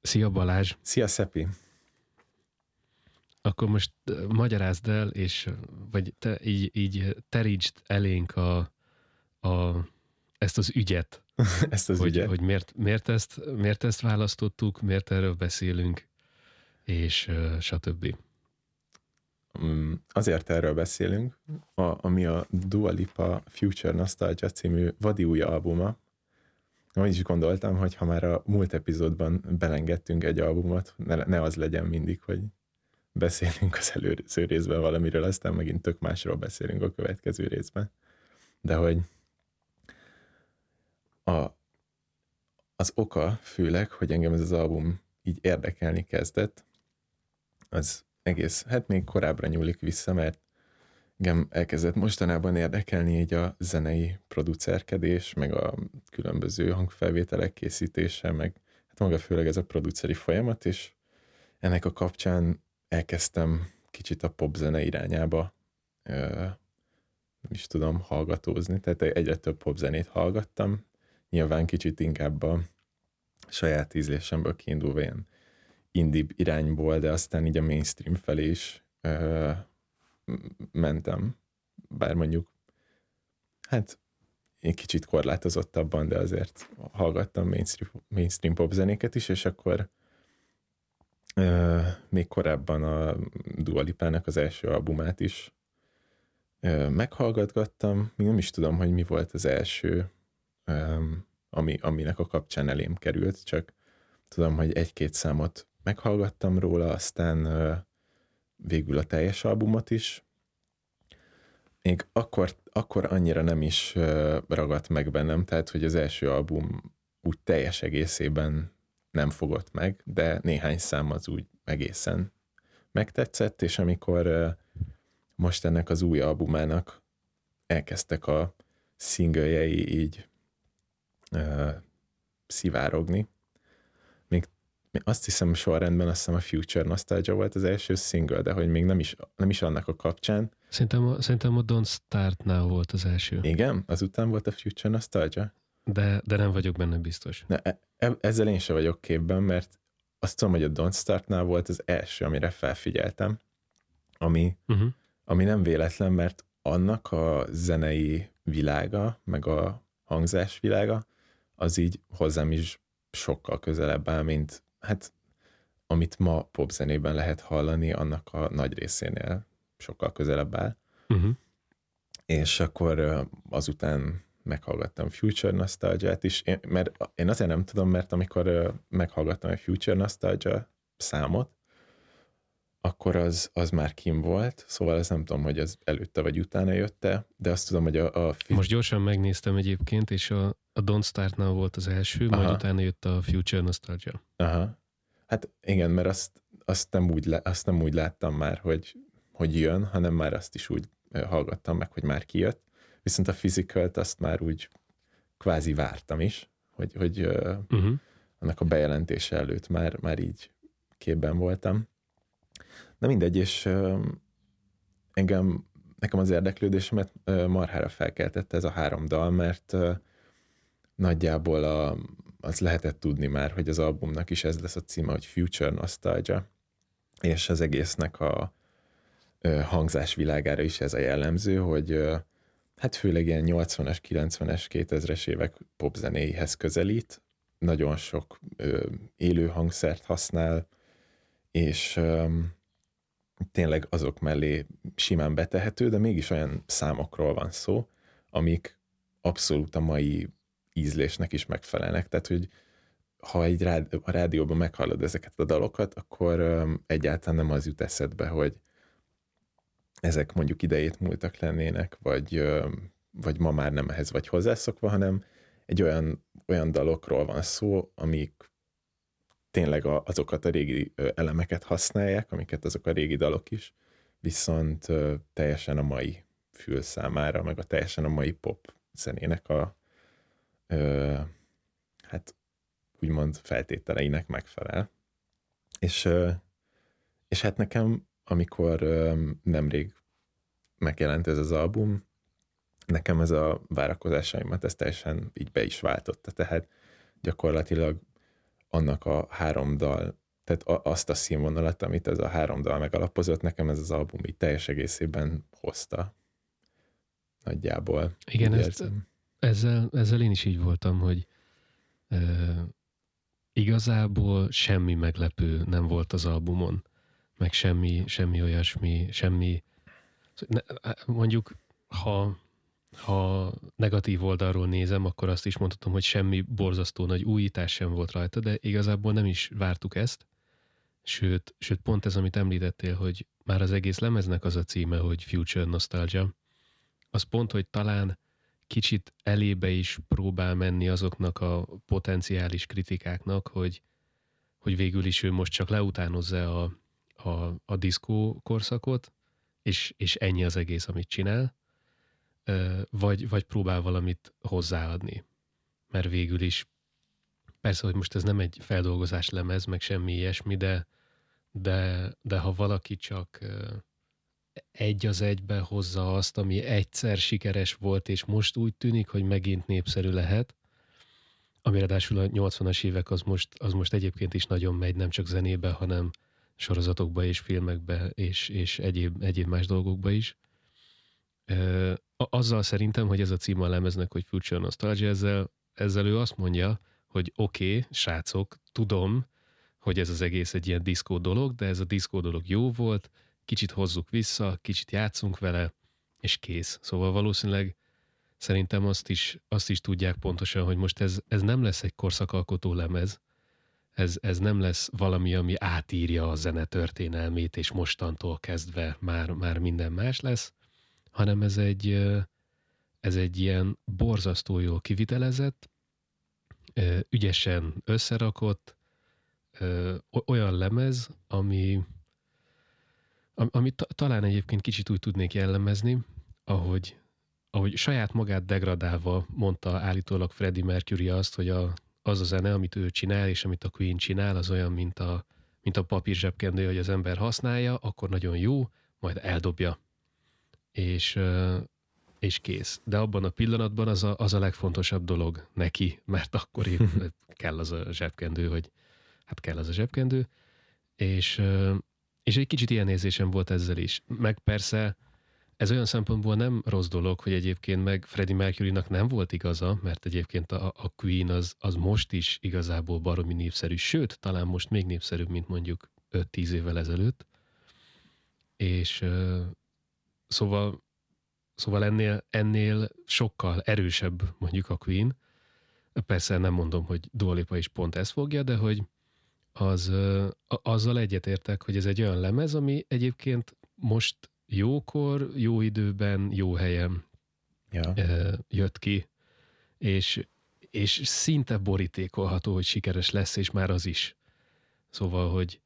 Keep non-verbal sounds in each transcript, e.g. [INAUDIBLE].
Szia Balázs! Szia Szepi! Akkor most magyarázd el, és vagy te így, így terítsd elénk a, a, ezt az ügyet. [LAUGHS] ezt az hogy, ügyet. Hogy miért, miért, ezt, miért ezt választottuk, miért erről beszélünk, és uh, stb. Mm, azért erről beszélünk, a, ami a Dua Lipa Future Nostalgia című vadi új albuma. Ahogy is gondoltam, hogy ha már a múlt epizódban belengedtünk egy albumot, ne, ne az legyen mindig, hogy beszélünk az előző részben valamiről, aztán megint tök másról beszélünk a következő részben. De hogy a, az oka főleg, hogy engem ez az album így érdekelni kezdett, az egész, hát még korábbra nyúlik vissza, mert engem elkezdett mostanában érdekelni így a zenei producerkedés, meg a különböző hangfelvételek készítése, meg hát maga főleg ez a produceri folyamat, és ennek a kapcsán elkezdtem kicsit a popzene irányába nem is tudom, hallgatózni, tehát egyre több popzenét hallgattam, nyilván kicsit inkább a saját ízlésemből kiindulva ilyen indie irányból, de aztán így a mainstream felé is mentem, bár mondjuk hát egy kicsit korlátozottabban, de azért hallgattam mainstream, mainstream pop zenéket is, és akkor ö, még korábban a Dua Lipának az első albumát is ö, meghallgatgattam, még nem is tudom, hogy mi volt az első, ö, ami, aminek a kapcsán elém került, csak tudom, hogy egy-két számot meghallgattam róla, aztán végül a teljes albumot is. Még akkor, akkor annyira nem is ö, ragadt meg bennem, tehát hogy az első album úgy teljes egészében nem fogott meg, de néhány szám az úgy egészen megtetszett, és amikor most ennek az új albumának elkezdtek a szingöljei így uh, szivárogni. Azt hiszem sorrendben azt hiszem a Future Nostalgia volt az első single, de hogy még nem is, nem is annak a kapcsán. Szerintem, szerintem a Don't Start Now volt az első. Igen? Azután volt a Future Nostalgia? De, de nem vagyok benne biztos. Ne, e, ezzel én sem vagyok képben, mert azt tudom, hogy a Don't Startnál volt az első, amire felfigyeltem, ami, uh-huh. ami nem véletlen, mert annak a zenei világa, meg a hangzás világa, az így hozzám is sokkal közelebb áll, mint hát amit ma popzenében lehet hallani, annak a nagy részénél sokkal közelebb áll. Uh-huh. És akkor azután meghallgattam Future Nostalgia-t is, én, mert én azért nem tudom, mert amikor meghallgattam a Future Nostalgia számot, akkor az, az már kim volt, szóval ez nem tudom, hogy az előtte vagy utána jötte, de azt tudom, hogy a... a fi- Most gyorsan megnéztem egyébként, és a, a Don't Start Now volt az első, Aha. majd utána jött a Future Nostalgia. Aha. Hát igen, mert azt, azt, nem, úgy, azt nem úgy láttam már, hogy, hogy jön, hanem már azt is úgy hallgattam meg, hogy már kijött. Viszont a physical azt már úgy kvázi vártam is, hogy, hogy uh-huh. annak a bejelentése előtt már, már így képben voltam. Na mindegy, és engem, nekem az érdeklődésemet marhára felkeltette ez a három dal, mert nagyjából a, az lehetett tudni már, hogy az albumnak is ez lesz a címe, hogy Future Nostalgia, és az egésznek a hangzás világára is ez a jellemző, hogy hát főleg ilyen 80-es, 90-es, 2000-es évek popzenéihez közelít, nagyon sok ö, élő hangszert használ, és ö, tényleg azok mellé simán betehető, de mégis olyan számokról van szó, amik abszolút a mai ízlésnek is megfelelnek. Tehát, hogy ha egy rád, a rádióban meghallod ezeket a dalokat, akkor ö, egyáltalán nem az jut eszedbe, hogy ezek mondjuk idejét múltak lennének, vagy, vagy ma már nem ehhez vagy hozzászokva, hanem egy olyan, olyan dalokról van szó, amik tényleg a, azokat a régi elemeket használják, amiket azok a régi dalok is, viszont teljesen a mai fül számára, meg a teljesen a mai pop zenének a ö, hát úgymond feltételeinek megfelel. És, ö, és hát nekem amikor nemrég megjelent ez az album, nekem ez a várakozásaimat ez teljesen így be is váltotta, tehát gyakorlatilag annak a három dal, tehát azt a színvonalat, amit ez a három dal megalapozott, nekem ez az album így teljes egészében hozta. Nagyjából. Igen, ezt, ezzel, ezzel én is így voltam, hogy e, igazából semmi meglepő nem volt az albumon, meg semmi, semmi olyasmi, semmi, mondjuk ha ha negatív oldalról nézem, akkor azt is mondhatom, hogy semmi borzasztó nagy újítás sem volt rajta, de igazából nem is vártuk ezt. Sőt, sőt pont ez, amit említettél, hogy már az egész lemeznek az a címe, hogy Future Nostalgia, az pont, hogy talán kicsit elébe is próbál menni azoknak a potenciális kritikáknak, hogy, hogy végül is ő most csak leutánozza a, a, a diszkó korszakot, és, és ennyi az egész, amit csinál, vagy, vagy próbál valamit hozzáadni. Mert végül is, persze, hogy most ez nem egy feldolgozás lemez, meg semmi ilyesmi, de, de, de ha valaki csak egy az egybe hozza azt, ami egyszer sikeres volt, és most úgy tűnik, hogy megint népszerű lehet, ami ráadásul a 80-as évek az most, az most egyébként is nagyon megy, nem csak zenébe, hanem sorozatokba és filmekbe és, és egyéb, egyéb más dolgokba is azzal szerintem, hogy ez a cím a lemeznek, hogy Future Nostalgia, ezzel, ezzel ő azt mondja, hogy oké, okay, srácok, tudom, hogy ez az egész egy ilyen diszkó dolog, de ez a diszkó dolog jó volt, kicsit hozzuk vissza, kicsit játszunk vele, és kész. Szóval valószínűleg szerintem azt is, azt is tudják pontosan, hogy most ez, ez nem lesz egy korszakalkotó lemez, ez, ez nem lesz valami, ami átírja a zene történelmét, és mostantól kezdve már, már minden más lesz, hanem ez egy, ez egy ilyen borzasztó jól kivitelezett, ügyesen összerakott, olyan lemez, ami, ami talán egyébként kicsit úgy tudnék jellemezni, ahogy, ahogy saját magát degradálva mondta állítólag Freddie Mercury azt, hogy a, az a zene, amit ő csinál, és amit a Queen csinál, az olyan, mint a, mint a papír zsebkendő, hogy az ember használja, akkor nagyon jó, majd eldobja és, és kész. De abban a pillanatban az a, az a legfontosabb dolog neki, mert akkor épp [LAUGHS] kell az a zsebkendő, hogy hát kell az a zsebkendő, és, és egy kicsit ilyen érzésem volt ezzel is. Meg persze ez olyan szempontból nem rossz dolog, hogy egyébként meg Freddie Mercury-nak nem volt igaza, mert egyébként a, a Queen az, az most is igazából baromi népszerű, sőt, talán most még népszerűbb, mint mondjuk 5-10 évvel ezelőtt. És, Szóval, szóval ennél, ennél sokkal erősebb mondjuk a Queen. Persze nem mondom, hogy Dua is pont ezt fogja, de hogy az, azzal egyetértek, hogy ez egy olyan lemez, ami egyébként most jókor, jó időben, jó helyen ja. jött ki, és, és szinte borítékolható, hogy sikeres lesz, és már az is. Szóval, hogy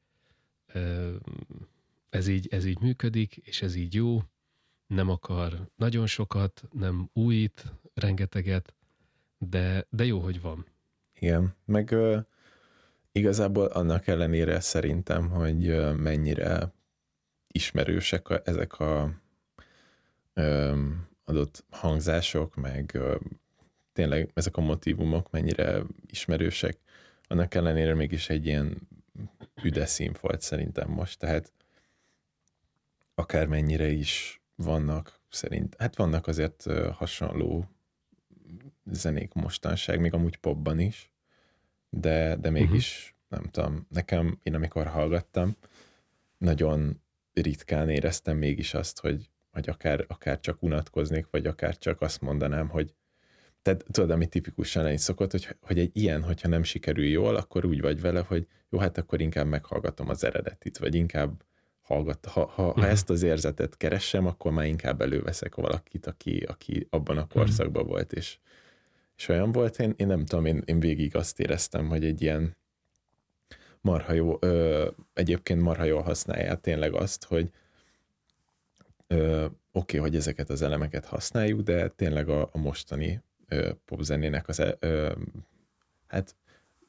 ez így, ez így működik, és ez így jó, nem akar nagyon sokat, nem újít rengeteget, de, de jó, hogy van. Igen, meg uh, igazából annak ellenére szerintem, hogy uh, mennyire ismerősek a, ezek a uh, adott hangzások, meg uh, tényleg ezek a motivumok mennyire ismerősek, annak ellenére mégis egy ilyen üde színfolt szerintem most, tehát akármennyire is vannak szerint, hát vannak azért hasonló zenék mostanság, még amúgy popban is, de, de mégis, uh-huh. nem tudom, nekem, én amikor hallgattam, nagyon ritkán éreztem mégis azt, hogy, hogy akár, akár csak unatkoznék, vagy akár csak azt mondanám, hogy tehát tudod, ami tipikusan egy szokott, hogy, hogy egy ilyen, hogyha nem sikerül jól, akkor úgy vagy vele, hogy jó, hát akkor inkább meghallgatom az eredetit, vagy inkább hallgat, ha, ha, ha uh-huh. ezt az érzetet keresem, akkor már inkább előveszek valakit, aki, aki abban a mhm. korszakban volt, és, és olyan volt, én, én nem tudom, én, én végig azt éreztem, hogy egy ilyen marha jó, ö, egyébként marha jól használják tényleg azt, hogy oké, okay, hogy ezeket az elemeket használjuk, de tényleg a, a mostani ö, popzenének az, ö, hát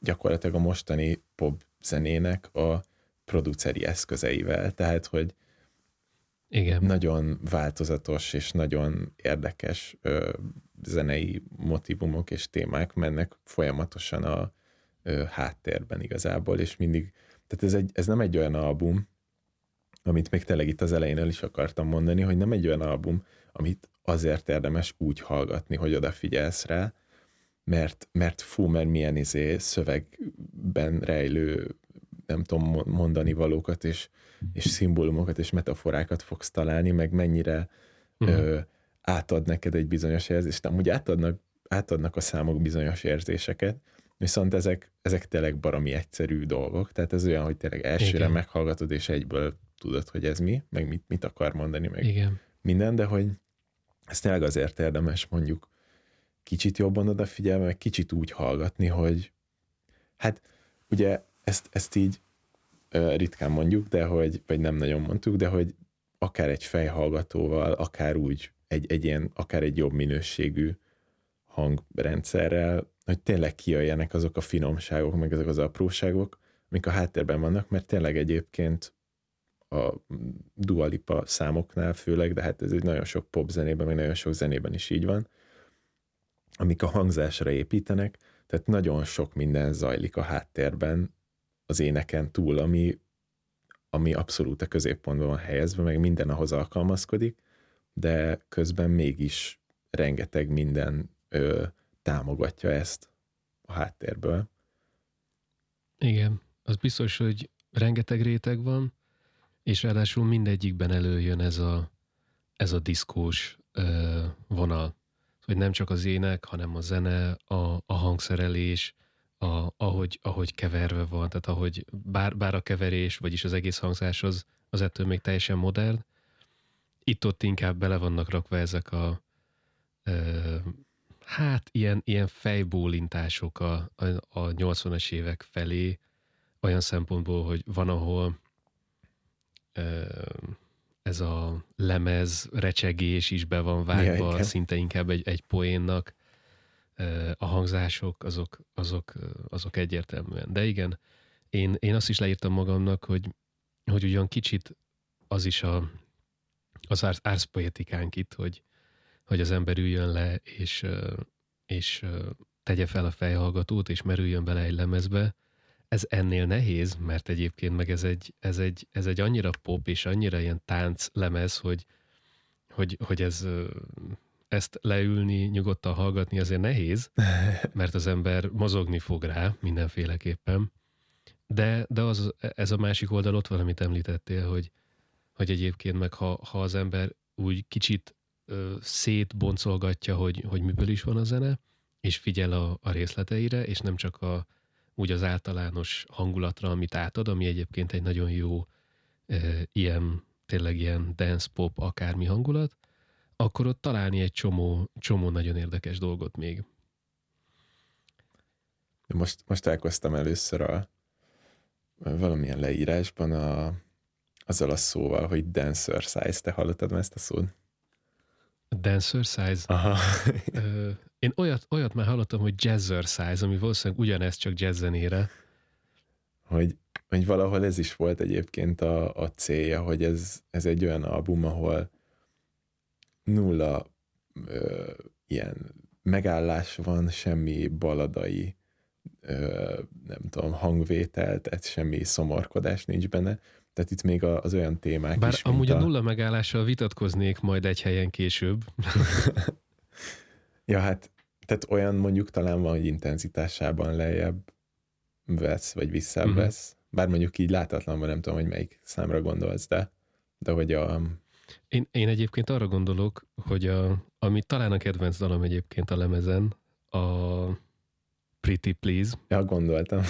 gyakorlatilag a mostani popzenének a produceri eszközeivel, tehát hogy igen. nagyon változatos és nagyon érdekes ö, zenei motivumok és témák mennek folyamatosan a ö, háttérben igazából, és mindig, tehát ez, egy, ez nem egy olyan album, amit még tényleg itt az elején el is akartam mondani, hogy nem egy olyan album, amit azért érdemes úgy hallgatni, hogy odafigyelsz rá, mert, mert fú, mert milyen izé szövegben rejlő, nem tudom mondani valókat, és, és szimbólumokat és metaforákat fogsz találni, meg mennyire uh-huh. ö, átad neked egy bizonyos érzést. Nem, úgy átadnak, átadnak a számok bizonyos érzéseket, viszont ezek, ezek tényleg baromi egyszerű dolgok, tehát ez olyan, hogy tényleg elsőre Igen. meghallgatod, és egyből tudod, hogy ez mi, meg mit, mit akar mondani, meg Igen. minden, de hogy ez tényleg azért érdemes mondjuk kicsit jobban odafigyelni, meg kicsit úgy hallgatni, hogy hát ugye ezt, ezt így ritkán mondjuk, de hogy, vagy nem nagyon mondtuk, de hogy akár egy fejhallgatóval, akár úgy egy, egy ilyen, akár egy jobb minőségű hangrendszerrel, hogy tényleg kijöjjenek azok a finomságok, meg azok az apróságok, amik a háttérben vannak, mert tényleg egyébként a dualipa számoknál főleg, de hát ez egy nagyon sok pop zenében, meg nagyon sok zenében is így van, amik a hangzásra építenek, tehát nagyon sok minden zajlik a háttérben az éneken túl, ami, ami abszolút a középpontban van helyezve, meg minden ahhoz alkalmazkodik, de közben mégis rengeteg minden ö, támogatja ezt a háttérből. Igen, az biztos, hogy rengeteg réteg van, és ráadásul mindegyikben előjön ez a, ez a diszkós ö, vonal. Hogy nem csak az ének, hanem a zene, a, a hangszerelés, a, ahogy, ahogy keverve van, tehát ahogy bár, bár a keverés, vagyis az egész hangzás az, az ettől még teljesen modern, itt-ott inkább bele vannak rakva ezek a ö, hát ilyen, ilyen fejbólintások a, a, a 80-as évek felé, olyan szempontból, hogy van, ahol ez a lemez recsegés is be van vágva, ja, szinte inkább egy, egy poénnak. A hangzások azok, azok, azok egyértelműen. De igen, én, én azt is leírtam magamnak, hogy, hogy ugyan kicsit az is a, az ársz, árszpoetikánk itt, hogy, hogy az ember üljön le, és, és tegye fel a fejhallgatót, és merüljön bele egy lemezbe, ez ennél nehéz, mert egyébként meg ez egy, ez egy, ez egy annyira pop és annyira ilyen tánc lemez, hogy, hogy, hogy ez, ezt leülni, nyugodtan hallgatni azért nehéz, [LAUGHS] mert az ember mozogni fog rá mindenféleképpen. De, de az, ez a másik oldal ott van, amit említettél, hogy, hogy egyébként meg ha, ha az ember úgy kicsit ö, szétboncolgatja, hogy, hogy miből is van a zene, és figyel a, a részleteire, és nem csak a, úgy az általános hangulatra, amit átad, ami egyébként egy nagyon jó e, ilyen, tényleg ilyen dance pop akármi hangulat, akkor ott találni egy csomó, csomó nagyon érdekes dolgot még. Most, most elkoztam először a valamilyen leírásban a, azzal a szóval, hogy dancer size. Te hallottad ezt a szót? Dancer size? Aha. Én olyat, olyat már hallottam, hogy jazzercise, ami valószínűleg ugyanez, csak jazz zenére. Hogy, hogy valahol ez is volt egyébként a, a célja, hogy ez, ez egy olyan album, ahol nulla ö, ilyen megállás van, semmi baladai, ö, nem tudom, hangvétel, tehát semmi szomorkodás nincs benne. Tehát itt még az olyan témák Bár is, amúgy a... a nulla megállással vitatkoznék majd egy helyen később. [LAUGHS] Ja, hát tehát olyan mondjuk talán van, hogy intenzitásában lejjebb vesz, vagy visszább uh-huh. vesz. Bár mondjuk így látatlanban nem tudom, hogy melyik számra gondolsz, de, de hogy a... Én, én egyébként arra gondolok, hogy a, ami talán a kedvenc dalom egyébként a lemezen, a Pretty Please. Ja, gondoltam.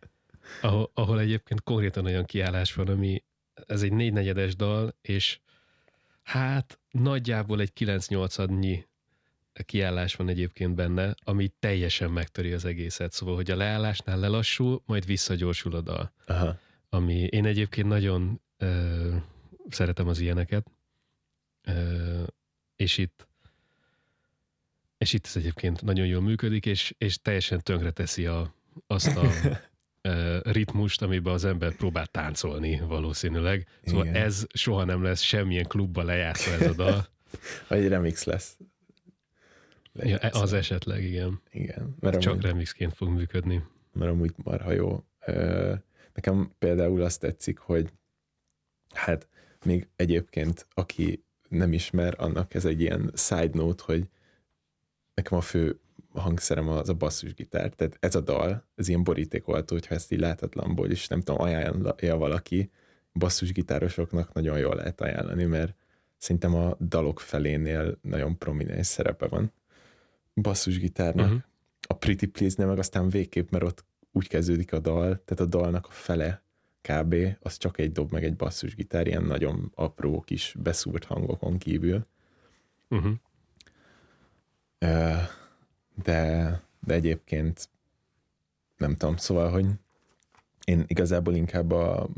[LAUGHS] ahol, ahol egyébként konkrétan olyan kiállás van, ami ez egy négynegyedes dal, és hát nagyjából egy 9-8 adnyi kiállás van egyébként benne, ami teljesen megtöri az egészet. Szóval, hogy a leállásnál lelassul, majd visszagyorsul a dal. Aha. Ami én egyébként nagyon ö, szeretem az ilyeneket. És itt és itt ez egyébként nagyon jól működik, és, és teljesen tönkre teszi a, azt a [LAUGHS] ritmust, amiben az ember próbál táncolni valószínűleg. Szóval Igen. ez soha nem lesz semmilyen klubba lejátszva ez a dal. [LAUGHS] Vagy remix lesz. Ja, az esetleg, igen. Igen. Mert Csak amúgy... remixként fog működni. mert amúgy marha jó. Nekem például azt tetszik, hogy hát még egyébként, aki nem ismer, annak ez egy ilyen side note, hogy nekem a fő hangszerem az a basszusgitár. Tehát ez a dal, ez ilyen borítékoltó, hogyha ezt így láthatlanból is, nem tudom, ajánlja valaki, basszusgitárosoknak nagyon jól lehet ajánlani, mert szerintem a dalok felénél nagyon prominens szerepe van basszusgitárnak. Uh-huh. A Pretty Please-nél meg aztán végképp, mert ott úgy kezdődik a dal, tehát a dalnak a fele kb. az csak egy dob meg egy basszusgitár, ilyen nagyon apró kis beszúrt hangokon kívül. Uh-huh. De, de egyébként nem tudom, szóval, hogy én igazából inkább a,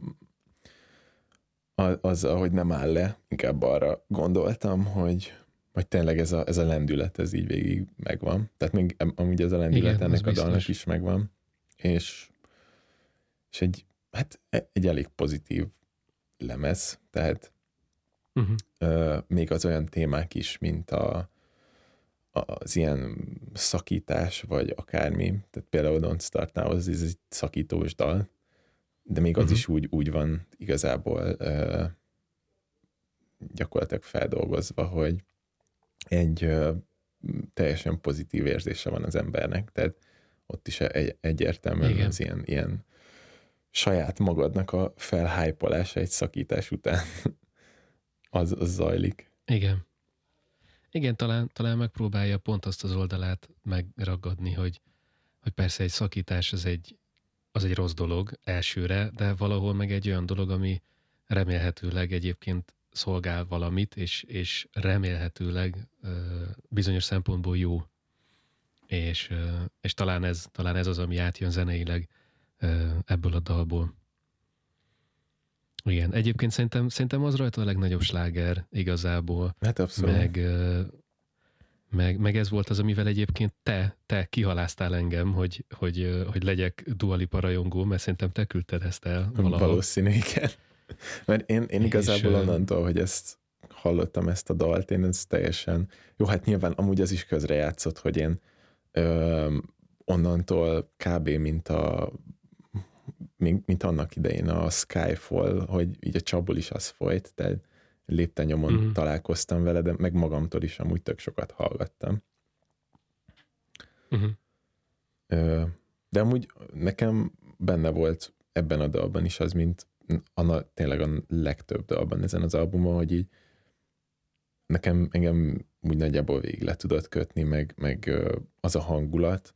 az, ahogy nem áll le, inkább arra gondoltam, hogy, hogy tényleg ez a, ez a lendület, ez így végig megvan. Tehát még amúgy ez a lendület Igen, ennek a dalnak is megvan. És, és egy, hát e, egy elég pozitív lemez, tehát uh-huh. uh, még az olyan témák is, mint a, az ilyen szakítás, vagy akármi, tehát például Don't Start Now, az ez egy szakítós dal, de még az uh-huh. is úgy, úgy van igazából uh, gyakorlatilag feldolgozva, hogy egy uh, teljesen pozitív érzése van az embernek, tehát ott is egy, egyértelműen Igen. az ilyen, ilyen saját magadnak a felhájpolása egy szakítás után [LAUGHS] az, az zajlik. Igen. Igen, talán, talán megpróbálja pont azt az oldalát megragadni, hogy, hogy persze egy szakítás az egy, az egy rossz dolog elsőre, de valahol meg egy olyan dolog, ami remélhetőleg egyébként szolgál valamit, és, és remélhetőleg bizonyos szempontból jó. És, és talán, ez, talán ez az, ami átjön zeneileg ebből a dalból. Igen, egyébként szerintem, szerintem az rajta a legnagyobb sláger igazából. Hát abszolút. Meg, meg, meg ez volt az, amivel egyébként te, te kihaláztál engem, hogy, hogy, hogy legyek dualipa rajongó, mert szerintem te küldted ezt el valahol. Valószínű, igen. [LAUGHS] Mert én, én igazából onnantól, hogy ezt hallottam ezt a dalt, én ez teljesen, jó, hát nyilván amúgy az is közrejátszott, hogy én ö, onnantól kb. mint a mint, mint annak idején a Skyfall, hogy így a csapból is az folyt, tehát léptenyomon uh-huh. találkoztam vele, de meg magamtól is amúgy tök sokat hallgattam. Uh-huh. De amúgy nekem benne volt ebben a dalban is az, mint a, tényleg a legtöbb dalban ezen az albumon, hogy így nekem engem úgy nagyjából végig le tudott kötni, meg, meg az a hangulat,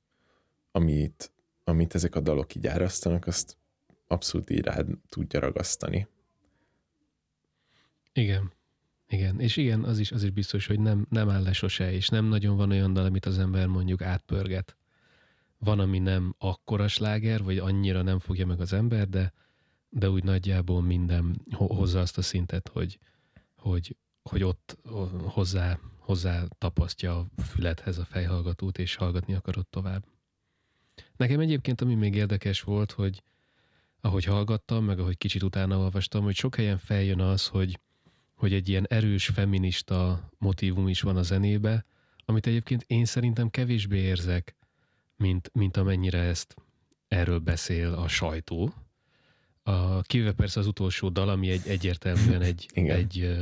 amit, amit ezek a dalok így árasztanak, azt abszolút így rád tudja ragasztani. Igen. Igen, és igen, az is, az is biztos, hogy nem, nem áll le sose, és nem nagyon van olyan dal, amit az ember mondjuk átpörget. Van, ami nem akkora sláger, vagy annyira nem fogja meg az ember, de, de úgy nagyjából minden hozza azt a szintet, hogy, hogy, hogy ott hozzá, hozzá tapasztja a fülethez a fejhallgatót, és hallgatni akarod tovább. Nekem egyébként, ami még érdekes volt, hogy ahogy hallgattam, meg ahogy kicsit utána olvastam, hogy sok helyen feljön az, hogy, hogy egy ilyen erős feminista motivum is van a zenébe, amit egyébként én szerintem kevésbé érzek, mint, mint amennyire ezt erről beszél a sajtó. A, kivéve persze az utolsó dal, ami egy egyértelműen egy, [LAUGHS] egy,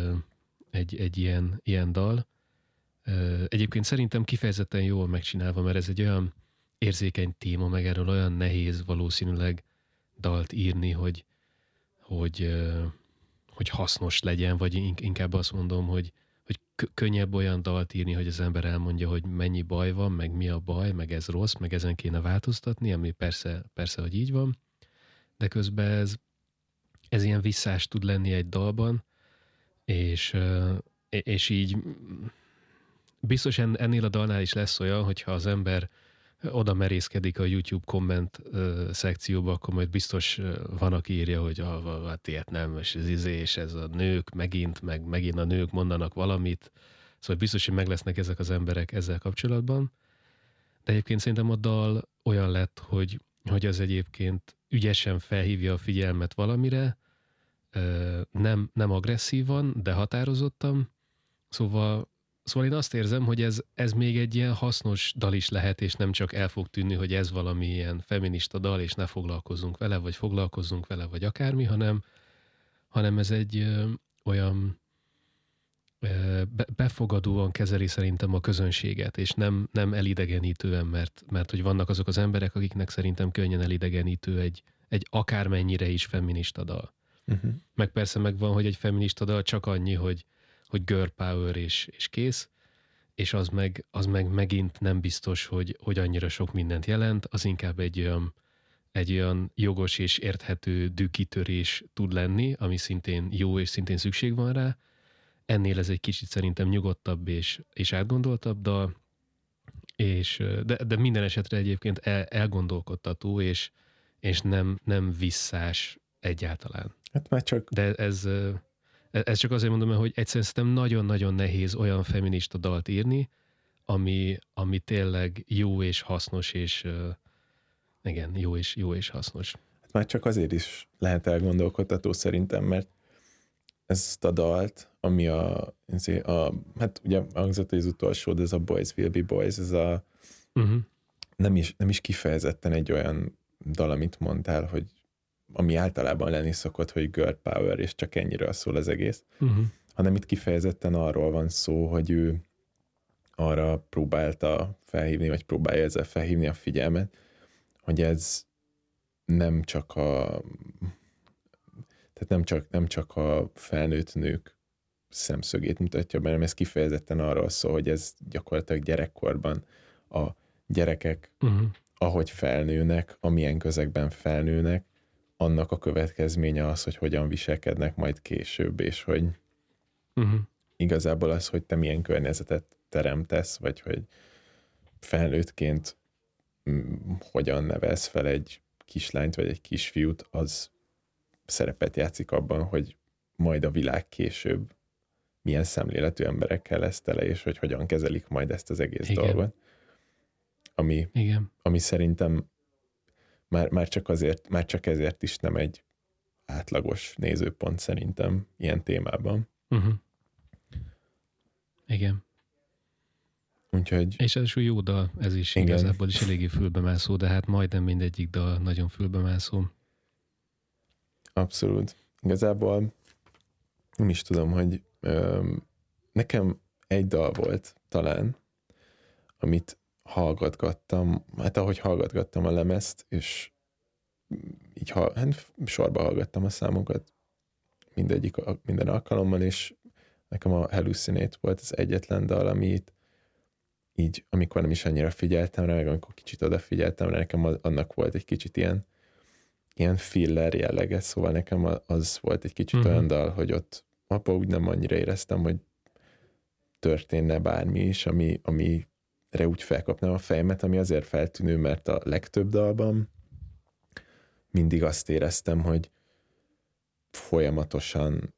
egy, egy, ilyen, ilyen dal. Egyébként szerintem kifejezetten jól megcsinálva, mert ez egy olyan érzékeny téma, meg erről olyan nehéz valószínűleg dalt írni, hogy, hogy, hogy hasznos legyen, vagy inkább azt mondom, hogy, hogy könnyebb olyan dalt írni, hogy az ember elmondja, hogy mennyi baj van, meg mi a baj, meg ez rossz, meg ezen kéne változtatni, ami persze, persze hogy így van, de közben ez, ez ilyen visszás tud lenni egy dalban, és, és így biztos ennél a dalnál is lesz olyan, hogyha az ember oda merészkedik a YouTube komment szekcióba, akkor majd biztos van, aki írja, hogy ah, hát ilyet nem, és ez izé, és ez a nők megint, meg megint a nők mondanak valamit. Szóval biztos, hogy meg lesznek ezek az emberek ezzel kapcsolatban. De egyébként szerintem a dal olyan lett, hogy, hogy az egyébként ügyesen felhívja a figyelmet valamire, nem, nem agresszívan, de határozottan, szóval szóval én azt érzem, hogy ez, ez még egy ilyen hasznos dal is lehet, és nem csak el fog tűnni, hogy ez valami ilyen feminista dal, és ne foglalkozzunk vele, vagy foglalkozzunk vele, vagy akármi, hanem, hanem ez egy ö, olyan be, befogadóan kezeli szerintem a közönséget, és nem, nem elidegenítően, mert, mert hogy vannak azok az emberek, akiknek szerintem könnyen elidegenítő egy, egy akármennyire is feminista dal. Uh-huh. Meg persze megvan, hogy egy feminista dal csak annyi, hogy, hogy girl power és, és kész, és az meg, az meg megint nem biztos, hogy, hogy annyira sok mindent jelent, az inkább egy olyan, egy olyan jogos és érthető dűkitörés tud lenni, ami szintén jó és szintén szükség van rá, Ennél ez egy kicsit szerintem nyugodtabb és, és átgondoltabb dal, és, de, de minden esetre egyébként el, elgondolkodtató, és, és nem, nem visszás egyáltalán. Hát már csak... De ez, ez csak azért mondom, hogy egyszerűen szerintem nagyon-nagyon nehéz olyan feminista dalt írni, ami, ami tényleg jó és hasznos, és igen, jó és, jó és hasznos. Hát már csak azért is lehet elgondolkodtató szerintem, mert ezt a dalt, ami a, a hát ugye hangzott, hogy az utolsó, de ez a Boys Will Be Boys, ez a uh-huh. nem, is, nem is kifejezetten egy olyan dal, amit mondtál, hogy ami általában lenni szokott, hogy girl power, és csak ennyiről szól az egész, uh-huh. hanem itt kifejezetten arról van szó, hogy ő arra próbálta felhívni, vagy próbálja ezzel felhívni a figyelmet, hogy ez nem csak a tehát nem csak, nem csak a felnőtt nők szemszögét mutatja be, hanem ez kifejezetten arról szól, hogy ez gyakorlatilag gyerekkorban a gyerekek, uh-huh. ahogy felnőnek, amilyen közegben felnőnek, annak a következménye az, hogy hogyan viselkednek majd később, és hogy uh-huh. igazából az, hogy te milyen környezetet teremtesz, vagy hogy felnőttként hogyan nevelsz fel egy kislányt, vagy egy kisfiút, az szerepet játszik abban, hogy majd a világ később milyen szemléletű emberekkel lesz tele, és hogy hogyan kezelik majd ezt az egész Igen. dolgot. Ami, Igen. ami szerintem már, már, csak azért, már csak ezért is nem egy átlagos nézőpont szerintem ilyen témában. Uh-huh. Igen. Úgyhogy... És ez jó dal, ez is Igen. igazából is eléggé fülbemászó, de hát majdnem mindegyik dal nagyon fülbemászó. Abszolút. Igazából nem is tudom, hogy ö, nekem egy dal volt talán, amit hallgatgattam, hát ahogy hallgatgattam a lemezt, és így ha, hát sorba hallgattam a számokat mindegyik, minden alkalommal, és nekem a Hallucinate volt az egyetlen dal, amit így, amikor nem is annyira figyeltem rá, meg amikor kicsit odafigyeltem rá, nekem annak volt egy kicsit ilyen ilyen filler jellege, szóval nekem az volt egy kicsit uh-huh. olyan dal, hogy ott apa úgy nem annyira éreztem, hogy történne bármi is, ami, amire úgy felkapnám a fejemet, ami azért feltűnő, mert a legtöbb dalban mindig azt éreztem, hogy folyamatosan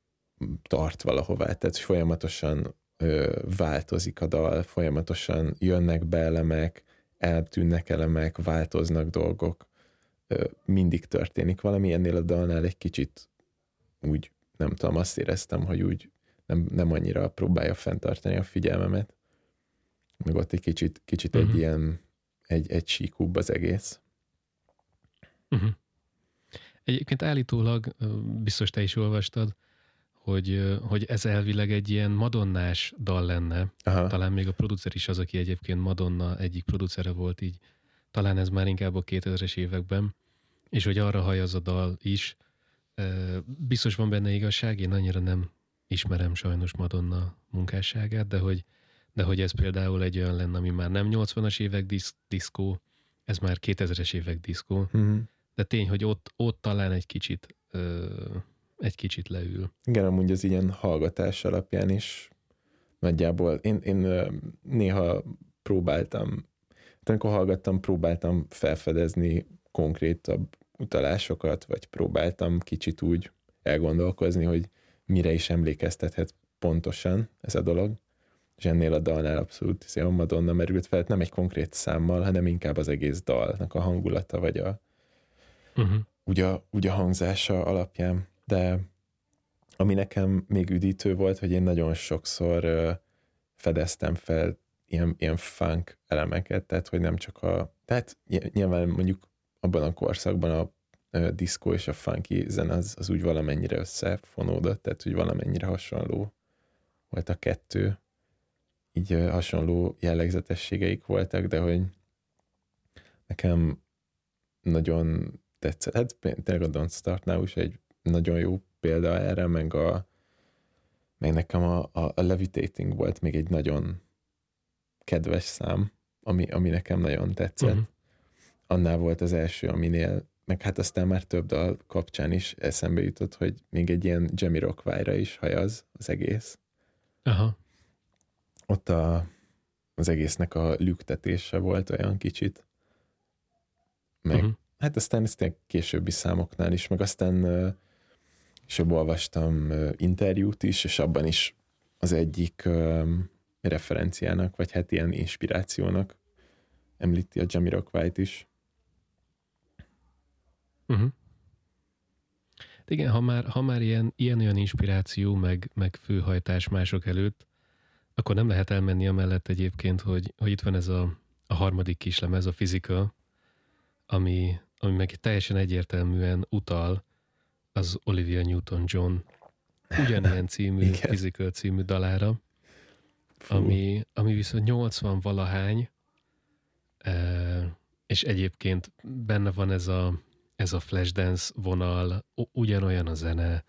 tart valahová, tehát folyamatosan ö, változik a dal, folyamatosan jönnek be elemek, eltűnnek elemek, változnak dolgok, mindig történik valami, ennél a dalnál egy kicsit úgy, nem tudom, azt éreztem, hogy úgy nem, nem annyira próbálja fenntartani a figyelmemet. Meg ott egy kicsit, kicsit uh-huh. egy mhm. ilyen, egy, egy síkúbb az egész. Uh-huh. Egyébként állítólag, biztos te is olvastad, hogy, hogy ez elvileg egy ilyen madonnás dal lenne. Aha. Talán még a producer is az, aki egyébként Madonna egyik producere volt így talán ez már inkább a 2000-es években, és hogy arra haj az a dal is, biztos van benne igazság, én annyira nem ismerem sajnos Madonna munkásságát, de hogy, de hogy ez például egy olyan lenne, ami már nem 80-as évek disz, diszkó, ez már 2000-es évek diszkó, mm-hmm. de tény, hogy ott, ott talán egy kicsit egy kicsit leül. Igen, amúgy az ilyen hallgatás alapján is nagyjából én, én néha próbáltam amikor hallgattam, próbáltam felfedezni konkrétabb utalásokat, vagy próbáltam kicsit úgy elgondolkozni, hogy mire is emlékeztethet pontosan ez a dolog. És ennél a dalnál abszolút izé, a Madonna merült fel, nem egy konkrét számmal, hanem inkább az egész dalnak a hangulata, vagy a, uh-huh. úgy, a, úgy a hangzása alapján. De ami nekem még üdítő volt, hogy én nagyon sokszor fedeztem fel ilyen, ilyen funk elemeket, tehát hogy nem csak a, tehát nyilván mondjuk abban a korszakban a, a diszkó és a funky zene az, az úgy valamennyire összefonódott, tehát hogy valamennyire hasonló volt a kettő, így hasonló jellegzetességeik voltak, de hogy nekem nagyon tetszett. Hát tényleg a Don't Start Now is egy nagyon jó példa erre, meg, a, meg nekem a, a, a Levitating volt még egy nagyon kedves szám, ami, ami nekem nagyon tetszett. Uh-huh. Annál volt az első, aminél, meg hát aztán már több dal kapcsán is eszembe jutott, hogy még egy ilyen Jamie Rockwire-ra is hajaz az egész. Aha. Ott a, az egésznek a lüktetése volt olyan kicsit. Meg, uh-huh. hát aztán ezt későbbi számoknál is, meg aztán és olvastam interjút is, és abban is az egyik referenciának, vagy hát ilyen inspirációnak említi a Jamiroquai-t is. Uh-huh. Igen, ha már, ha már ilyen, ilyen olyan inspiráció, meg, meg főhajtás mások előtt, akkor nem lehet elmenni amellett egyébként, hogy, hogy itt van ez a, a harmadik kislemez, a Physical, ami, ami meg teljesen egyértelműen utal az Olivia Newton-John [LAUGHS] ugyanilyen című, Physical című dalára, ami, ami viszont 80 valahány, és egyébként benne van ez a, ez a flashdance vonal, ugyanolyan a zene,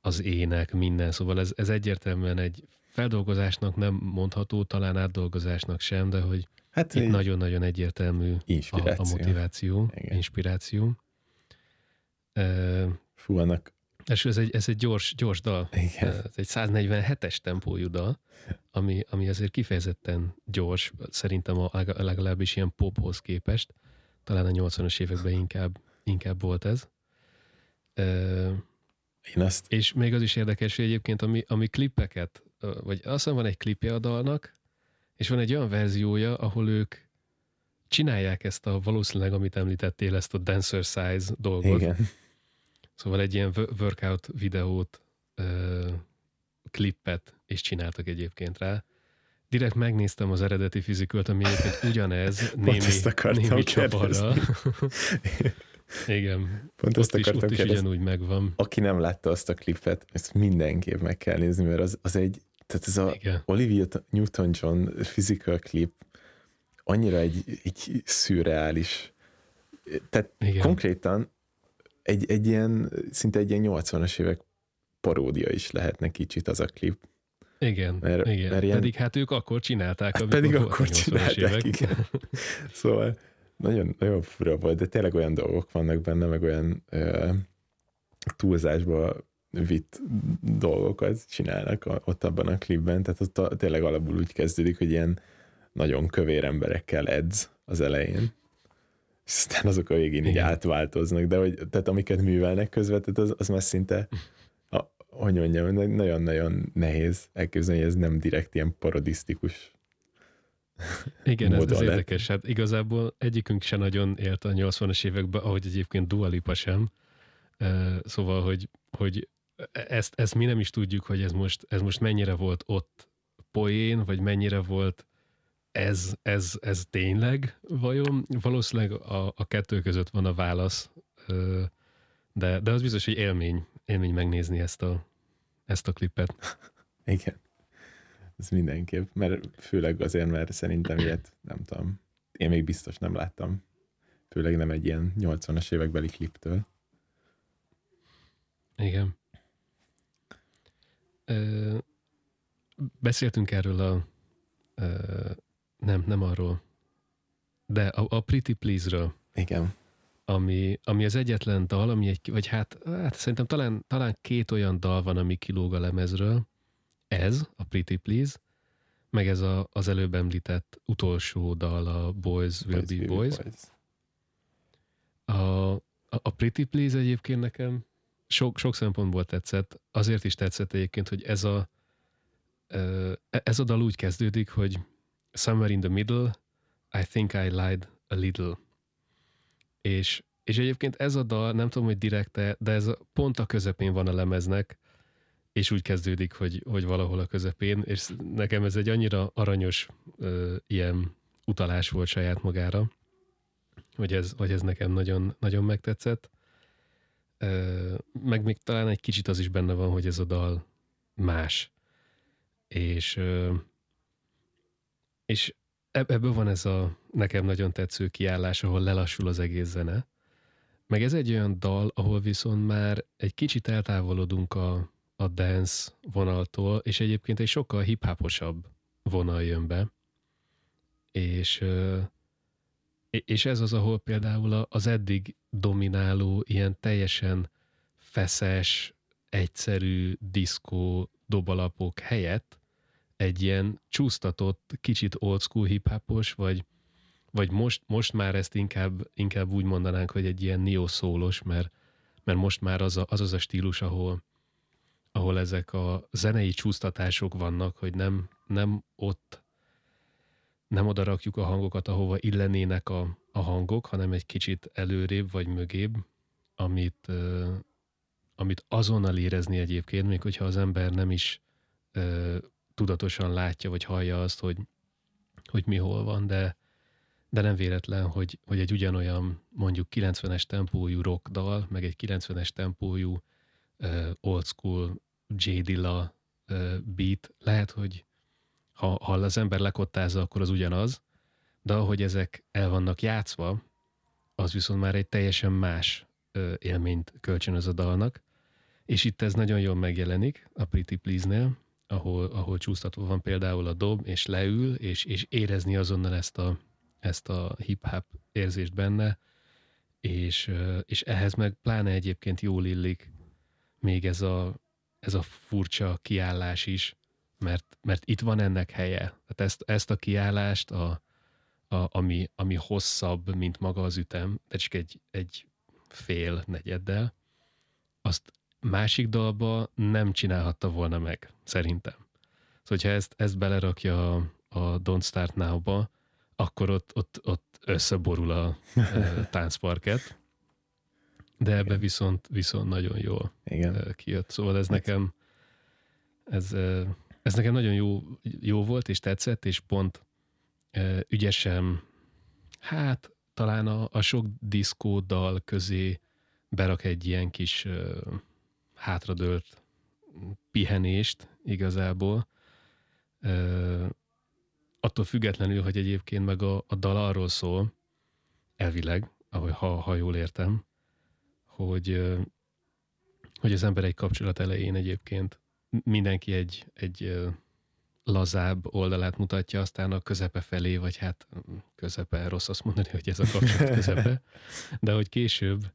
az ének, minden, szóval ez, ez egyértelműen egy feldolgozásnak nem mondható, talán átdolgozásnak sem, de hogy hát itt nagyon-nagyon egyértelmű a, a motiváció, Igen. inspiráció. Fú, annak és ez egy, ez egy gyors, gyors dal. Igen. Ez egy 147-es tempójú dal, ami, ami azért kifejezetten gyors, szerintem a, legalábbis ilyen pophoz képest. Talán a 80-as években inkább, inkább volt ez. Én azt... És még az is érdekes, hogy egyébként ami, ami klippeket, vagy azt hiszem van egy klipje a dalnak, és van egy olyan verziója, ahol ők csinálják ezt a valószínűleg, amit említettél, ezt a dancer size dolgot. Igen Szóval egy ilyen workout videót, klippet is csináltak egyébként rá. Direkt megnéztem az eredeti fizikült, ami egyébként ugyanez, [LAUGHS] némi, némi csaparra. [LAUGHS] Igen, Pont ott, is, ott is ugyanúgy megvan. Aki nem látta azt a klipet, ezt mindenképp meg kell nézni, mert az, az egy, tehát ez a Igen. Olivia Newton-John physical klip annyira egy, egy szürreális, tehát Igen. konkrétan egy, egy ilyen, szinte egy ilyen 80-as évek paródia is lehetne kicsit az a klip. Igen, mert, igen. Mert ilyen, pedig hát ők akkor csinálták, hát pedig akkor csinálták, évek. igen. [LAUGHS] szóval nagyon, nagyon fura volt, de tényleg olyan dolgok vannak benne, meg olyan ö, túlzásba vitt dolgokat csinálnak ott abban a klipben, tehát ott a, tényleg alapul úgy kezdődik, hogy ilyen nagyon kövér emberekkel edz az elején. És aztán azok a végén így átváltoznak, de hogy, tehát amiket művelnek közvetett, az, az már szinte, a, hogy mondjam, nagyon-nagyon nehéz elképzelni, hogy ez nem direkt ilyen parodisztikus igen, ez, ez érdekes. Hát igazából egyikünk se nagyon élt a 80-as években, ahogy egyébként Dua Lipa sem. Szóval, hogy, hogy ezt, ezt mi nem is tudjuk, hogy ez most, ez most mennyire volt ott poén, vagy mennyire volt ez, ez, ez tényleg vajon? Valószínűleg a, a kettő között van a válasz, de, de az biztos, hogy élmény, élmény megnézni ezt a, ezt a klipet. [LAUGHS] Igen. Ez mindenképp, mert főleg azért, mert szerintem ilyet, nem tudom, én még biztos nem láttam. Főleg nem egy ilyen 80-as évekbeli kliptől. Igen. Ö, beszéltünk erről a ö, nem, nem arról. De a, a Pretty Please-ről. Igen. Ami, ami az egyetlen dal, ami egy, vagy hát, hát szerintem talán, talán két olyan dal van, ami kilóg a lemezről. Ez, a Pretty Please, meg ez a, az előbb említett utolsó dal, a Boys Will Boys Be Boys. boys. A, a, a Pretty Please egyébként nekem sok, sok szempontból tetszett. Azért is tetszett egyébként, hogy ez a, ez a dal úgy kezdődik, hogy Somewhere in the middle, I think I lied a little. És, és egyébként ez a dal, nem tudom, hogy direkte, de ez pont a közepén van a lemeznek, és úgy kezdődik, hogy, hogy valahol a közepén, és nekem ez egy annyira aranyos ö, ilyen utalás volt saját magára, hogy ez, hogy ez nekem nagyon, nagyon megtetszett. Meg még talán egy kicsit az is benne van, hogy ez a dal más. És, és ebből van ez a nekem nagyon tetsző kiállás, ahol lelassul az egész zene. Meg ez egy olyan dal, ahol viszont már egy kicsit eltávolodunk a, a dance vonaltól, és egyébként egy sokkal hip-hoposabb vonal jön be. És, és ez az, ahol például az eddig domináló, ilyen teljesen feszes, egyszerű diszkó dobalapok helyett egy ilyen csúsztatott, kicsit old school hip vagy, vagy most, most már ezt inkább, inkább úgy mondanánk, hogy egy ilyen neo szólos, mert, mert most már az, a, az az a stílus, ahol, ahol ezek a zenei csúsztatások vannak, hogy nem, nem ott nem oda rakjuk a hangokat, ahova illenének a, a hangok, hanem egy kicsit előrébb vagy mögébb, amit, amit azonnal érezni egyébként, még hogyha az ember nem is tudatosan látja, vagy hallja azt, hogy, hogy mi hol van, de, de nem véletlen, hogy, hogy egy ugyanolyan mondjuk 90-es tempójú rock dal, meg egy 90-es tempójú uh, old school J. Dilla uh, beat, lehet, hogy ha, ha az ember lekottázza, akkor az ugyanaz, de ahogy ezek el vannak játszva, az viszont már egy teljesen más élményt kölcsönöz a dalnak, és itt ez nagyon jól megjelenik a Pretty Please-nél, ahol, ahol csúsztatva van például a dob, és leül, és, és érezni azonnal ezt a, ezt a hip-hop érzést benne, és, és ehhez meg pláne egyébként jól illik még ez a, ez a furcsa kiállás is, mert, mert itt van ennek helye. Tehát ezt, ezt a kiállást, a, a, ami, ami hosszabb, mint maga az ütem, de csak egy, egy fél negyeddel, azt másik dalba nem csinálhatta volna meg, szerintem. Szóval, hogyha ezt, ezt belerakja a, a Don't Start Now-ba, akkor ott, ott, ott összeborul a e, [LAUGHS] táncparket, de ebbe viszont, viszont nagyon jól Igen. Kijött. Szóval ez nekem ez, ez nekem nagyon jó, jó volt, és tetszett, és pont e, ügyesen, hát talán a, a sok diszkó dal közé berak egy ilyen kis e, hátradőlt pihenést igazából. Uh, attól függetlenül, hogy egyébként meg a, a dal arról szól, elvileg, ahogy ha, ha jól értem, hogy, hogy az ember egy kapcsolat elején egyébként mindenki egy, egy lazább oldalát mutatja, aztán a közepe felé, vagy hát közepe, rossz azt mondani, hogy ez a kapcsolat közepe, de hogy később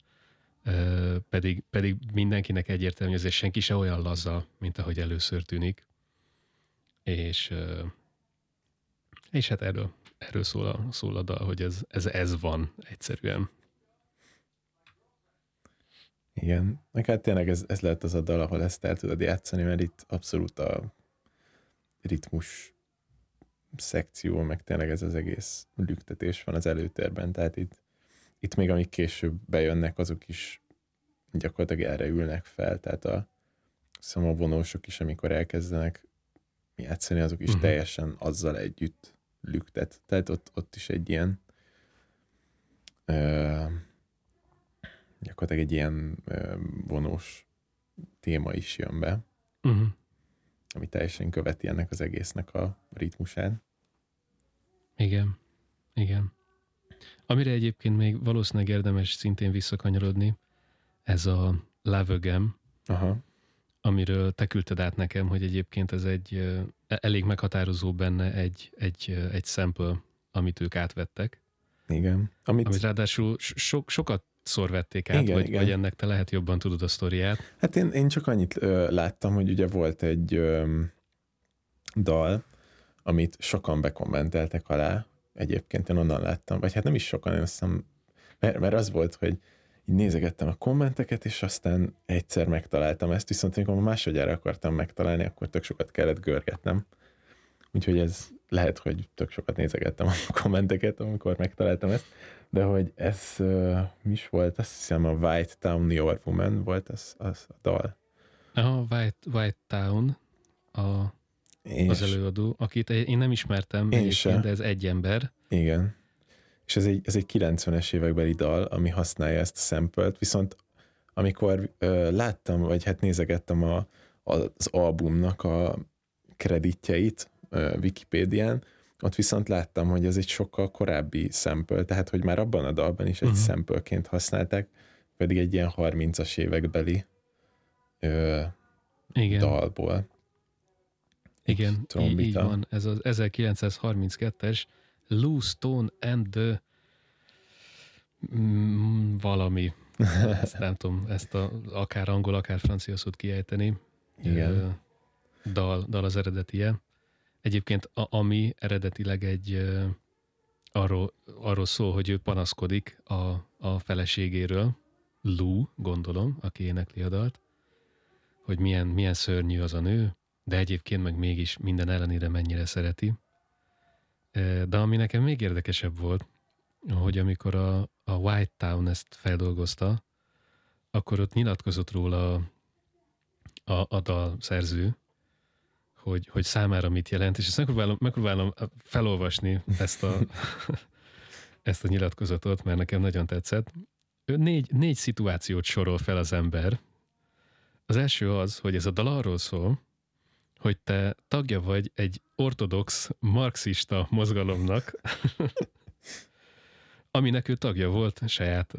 pedig, pedig mindenkinek egyértelmű, hogy senki se olyan laza, mint ahogy először tűnik. És, és hát erről, erről szól, a, szól a dal, hogy ez, ez, ez van egyszerűen. Igen, meg hát tényleg ez, ez lehet az a dal, ahol ezt el tudod játszani, mert itt abszolút a ritmus szekció, meg tényleg ez az egész lüktetés van az előtérben, tehát itt itt még amik később bejönnek, azok is gyakorlatilag erre ülnek fel, tehát a, szóval a vonósok is, amikor elkezdenek játszani, azok is uh-huh. teljesen azzal együtt lüktet. Tehát ott, ott is egy ilyen ö, gyakorlatilag egy ilyen vonós téma is jön be, uh-huh. ami teljesen követi ennek az egésznek a ritmusát. Igen, igen. Amire egyébként még valószínűleg érdemes szintén visszakanyarodni, ez a Lavögem, Aha. amiről te küldted át nekem, hogy egyébként ez egy e, elég meghatározó benne egy, egy, egy sample, amit ők átvettek. Igen. Amit, amit ráadásul so, sokat szor vették át, igen, vagy, igen. vagy ennek te lehet jobban tudod a sztoriát. Hát én, én csak annyit ö, láttam, hogy ugye volt egy ö, dal, amit sokan bekommenteltek alá, egyébként én onnan láttam, vagy hát nem is sokan, én azt hiszem, mert, mert az volt, hogy így nézegettem a kommenteket, és aztán egyszer megtaláltam ezt, viszont amikor másodjára akartam megtalálni, akkor tök sokat kellett görgetnem. Úgyhogy ez lehet, hogy tök sokat nézegettem a [LAUGHS] kommenteket, amikor megtaláltam ezt, de hogy ez uh, mi is volt, azt hiszem a White Town Your Woman volt az, az a dal. A White, White Town a, És, az előadó, akit én nem ismertem, Én egyébként, se. de ez egy ember. Igen. És ez egy, ez egy 90-es évekbeli dal, ami használja ezt a szempelt, viszont amikor ö, láttam, vagy hát nézegettem a, az albumnak a kreditjeit ö, Wikipédián, ott viszont láttam, hogy ez egy sokkal korábbi sample, tehát hogy már abban a dalban is egy uh-huh. használták, pedig egy ilyen 30-as évekbeli ö, Igen, dalból. igen, így, így van. Ez az 1932-es Lou Stone and the mm, valami. [LAUGHS] Ezt nem tudom, ezt a, akár angol, akár francia szót kiejteni. Igen. Ö, Dal, dal az eredetie. Egyébként a, ami eredetileg egy arról, arról szól, hogy ő panaszkodik a, a feleségéről, Lou, gondolom, aki énekli a dalt, hogy milyen, milyen szörnyű az a nő, de egyébként meg mégis minden ellenére mennyire szereti. De ami nekem még érdekesebb volt, hogy amikor a, a White Town ezt feldolgozta, akkor ott nyilatkozott róla a, a dal szerző, hogy, hogy számára mit jelent, és ezt megpróbálom, megpróbálom felolvasni ezt a, [LAUGHS] ezt a nyilatkozatot, mert nekem nagyon tetszett. Ő négy, négy szituációt sorol fel az ember. Az első az, hogy ez a dal arról szól, hogy te tagja vagy egy ortodox marxista mozgalomnak, [LAUGHS] aminek ő tagja volt saját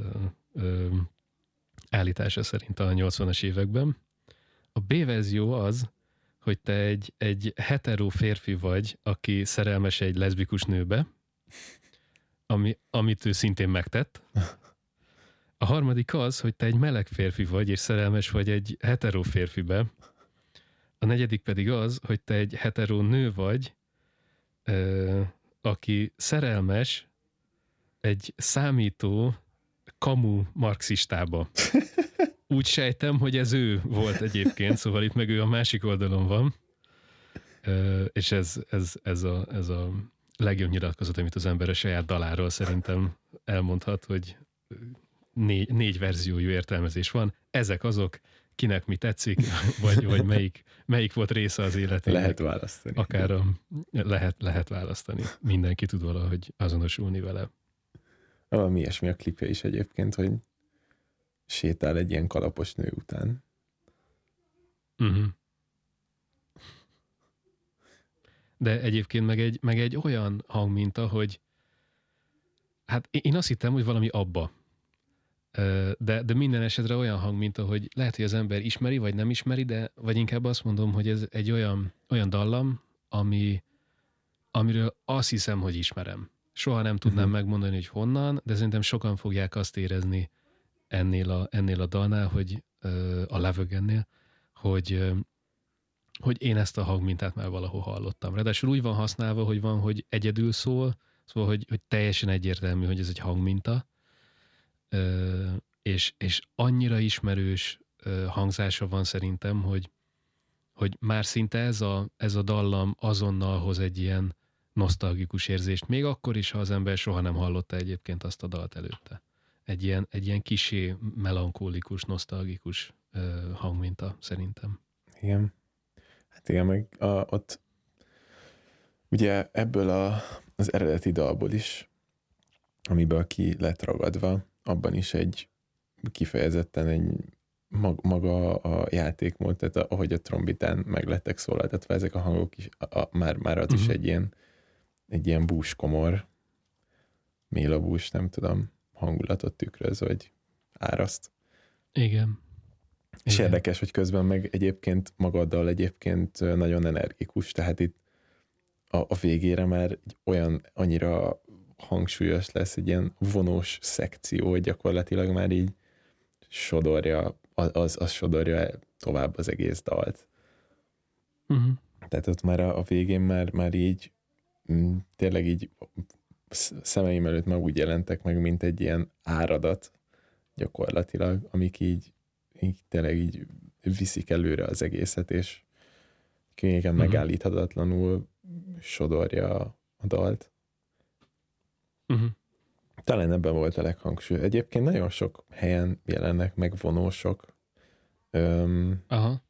ö, állítása szerint a 80-as években. A B verzió az, hogy te egy, egy hetero férfi vagy, aki szerelmes egy leszbikus nőbe, ami, amit ő szintén megtett. A harmadik az, hogy te egy meleg férfi vagy, és szerelmes vagy egy hetero férfibe. A negyedik pedig az, hogy te egy hetero nő vagy, ö, aki szerelmes egy számító kamu marxistába. Úgy sejtem, hogy ez ő volt egyébként, szóval itt meg ő a másik oldalon van. És ez, ez, ez, a, ez a legjobb nyilatkozat, amit az ember a saját daláról szerintem elmondhat, hogy négy, négy verziójú értelmezés van. Ezek azok, kinek mi tetszik, vagy, vagy melyik, melyik volt része az életének. Lehet választani. Akár a, lehet, lehet választani. Mindenki tud valahogy azonosulni vele. Valami ilyesmi a klipje is egyébként, hogy sétál egy ilyen kalapos nő után. Uh-huh. De egyébként meg egy, meg egy olyan hangminta, hogy hát én- azt hittem, hogy valami abba. De, de minden esetre olyan hangminta, hogy lehet, hogy az ember ismeri, vagy nem ismeri, de vagy inkább azt mondom, hogy ez egy olyan, olyan dallam, ami, amiről azt hiszem, hogy ismerem. Soha nem tudnám Mhm. megmondani, hogy honnan, de szerintem sokan fogják azt érezni ennél a, ennél a dalnál, hogy a Lavögennél, hogy, hogy én ezt a hangmintát már valahol hallottam. Ráadásul úgy van használva, hogy van, hogy egyedül szól, szóval, hogy, hogy teljesen egyértelmű, hogy ez egy hangminta, és, és annyira ismerős hangzása van szerintem, hogy, hogy már szinte ez a, ez a dallam azonnal hoz egy ilyen nosztalgikus érzést, még akkor is, ha az ember soha nem hallotta egyébként azt a dalt előtte. Egy ilyen, egy ilyen kisé melankólikus, nosztalgikus ö, hangminta szerintem. Igen. Hát igen, meg a, ott ugye ebből a, az eredeti dalból is, amiből ki lett ragadva, abban is egy kifejezetten egy mag, maga a játékmód, tehát a, ahogy a trombitán meg lettek szólaltatva ezek a hangok is, a, a, már, már az uh-huh. is Mhm. egy ilyen egy ilyen búskomor, mélabús, nem tudom, hangulatot tükröz, vagy áraszt. Igen. És Igen. érdekes, hogy közben meg egyébként magaddal egyébként nagyon energikus, tehát itt a, a végére már egy olyan annyira hangsúlyos lesz, egy ilyen vonós szekció, hogy gyakorlatilag már így sodorja, az, az sodorja tovább az egész dalt. Uh-huh. Tehát ott már a, a végén már, már így mm, tényleg így szemeim előtt már úgy jelentek meg, mint egy ilyen áradat gyakorlatilag, amik így, így tényleg így viszik előre az egészet, és könnyéken Mhm. megállíthatatlanul sodorja a, dalt. Uh-huh. Talán ebben volt a leghangsúly. Egyébként nagyon sok helyen jelennek meg vonósok. Öm, Aha.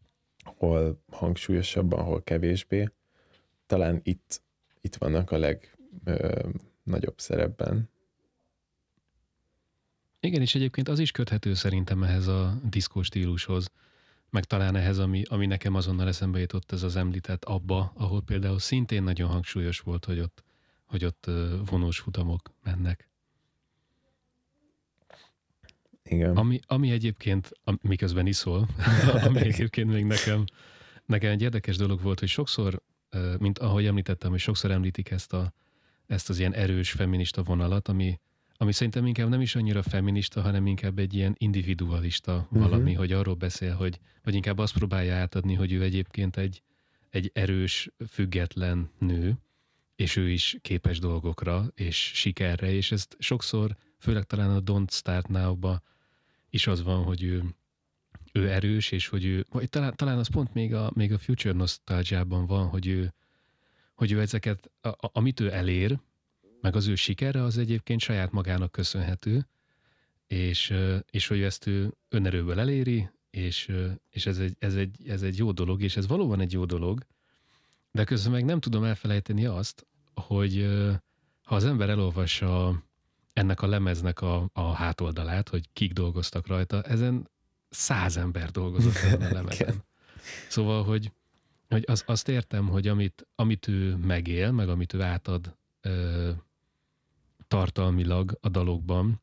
hol hangsúlyosabban, hol kevésbé. Talán itt, itt vannak a legnagyobb szerepben. Igen, és egyébként az is köthető szerintem ehhez a diszkó stílushoz, meg talán ehhez, ami, ami nekem azonnal eszembe jutott, ez az említett abba, ahol például szintén nagyon hangsúlyos volt, hogy ott, hogy ott vonós futamok mennek. Igen. Ami, ami egyébként, miközben iszol, [LAUGHS] ami egyébként még nekem, nekem egy érdekes dolog volt, hogy sokszor, mint ahogy említettem, hogy sokszor említik ezt, a, ezt az ilyen erős feminista vonalat, ami, ami szerintem inkább nem is annyira feminista, hanem inkább egy ilyen individualista uh-huh. valami, hogy arról beszél, hogy, vagy inkább azt próbálja átadni, hogy ő egyébként egy, egy erős, független nő, és ő is képes dolgokra, és sikerre, és ezt sokszor, főleg talán a Don't Start Now-ba is az van, hogy ő, ő erős, és hogy ő, vagy talán, talán az pont még a, még a Future Nostalgiában van, hogy ő, hogy ő ezeket, a, a, amit ő elér, meg az ő sikere az egyébként saját magának köszönhető, és, és hogy ezt ő önerőből eléri, és, és ez, egy, ez, egy, ez egy jó dolog, és ez valóban egy jó dolog, de közben meg nem tudom elfelejteni azt, hogy ha az ember elolvassa ennek a lemeznek a, a hátoldalát, hogy kik dolgoztak rajta, ezen száz ember dolgozott ezen a [LAUGHS] lemezen. Szóval, hogy, hogy az, azt értem, hogy amit, amit ő megél, meg amit ő átad ö, tartalmilag a dalokban,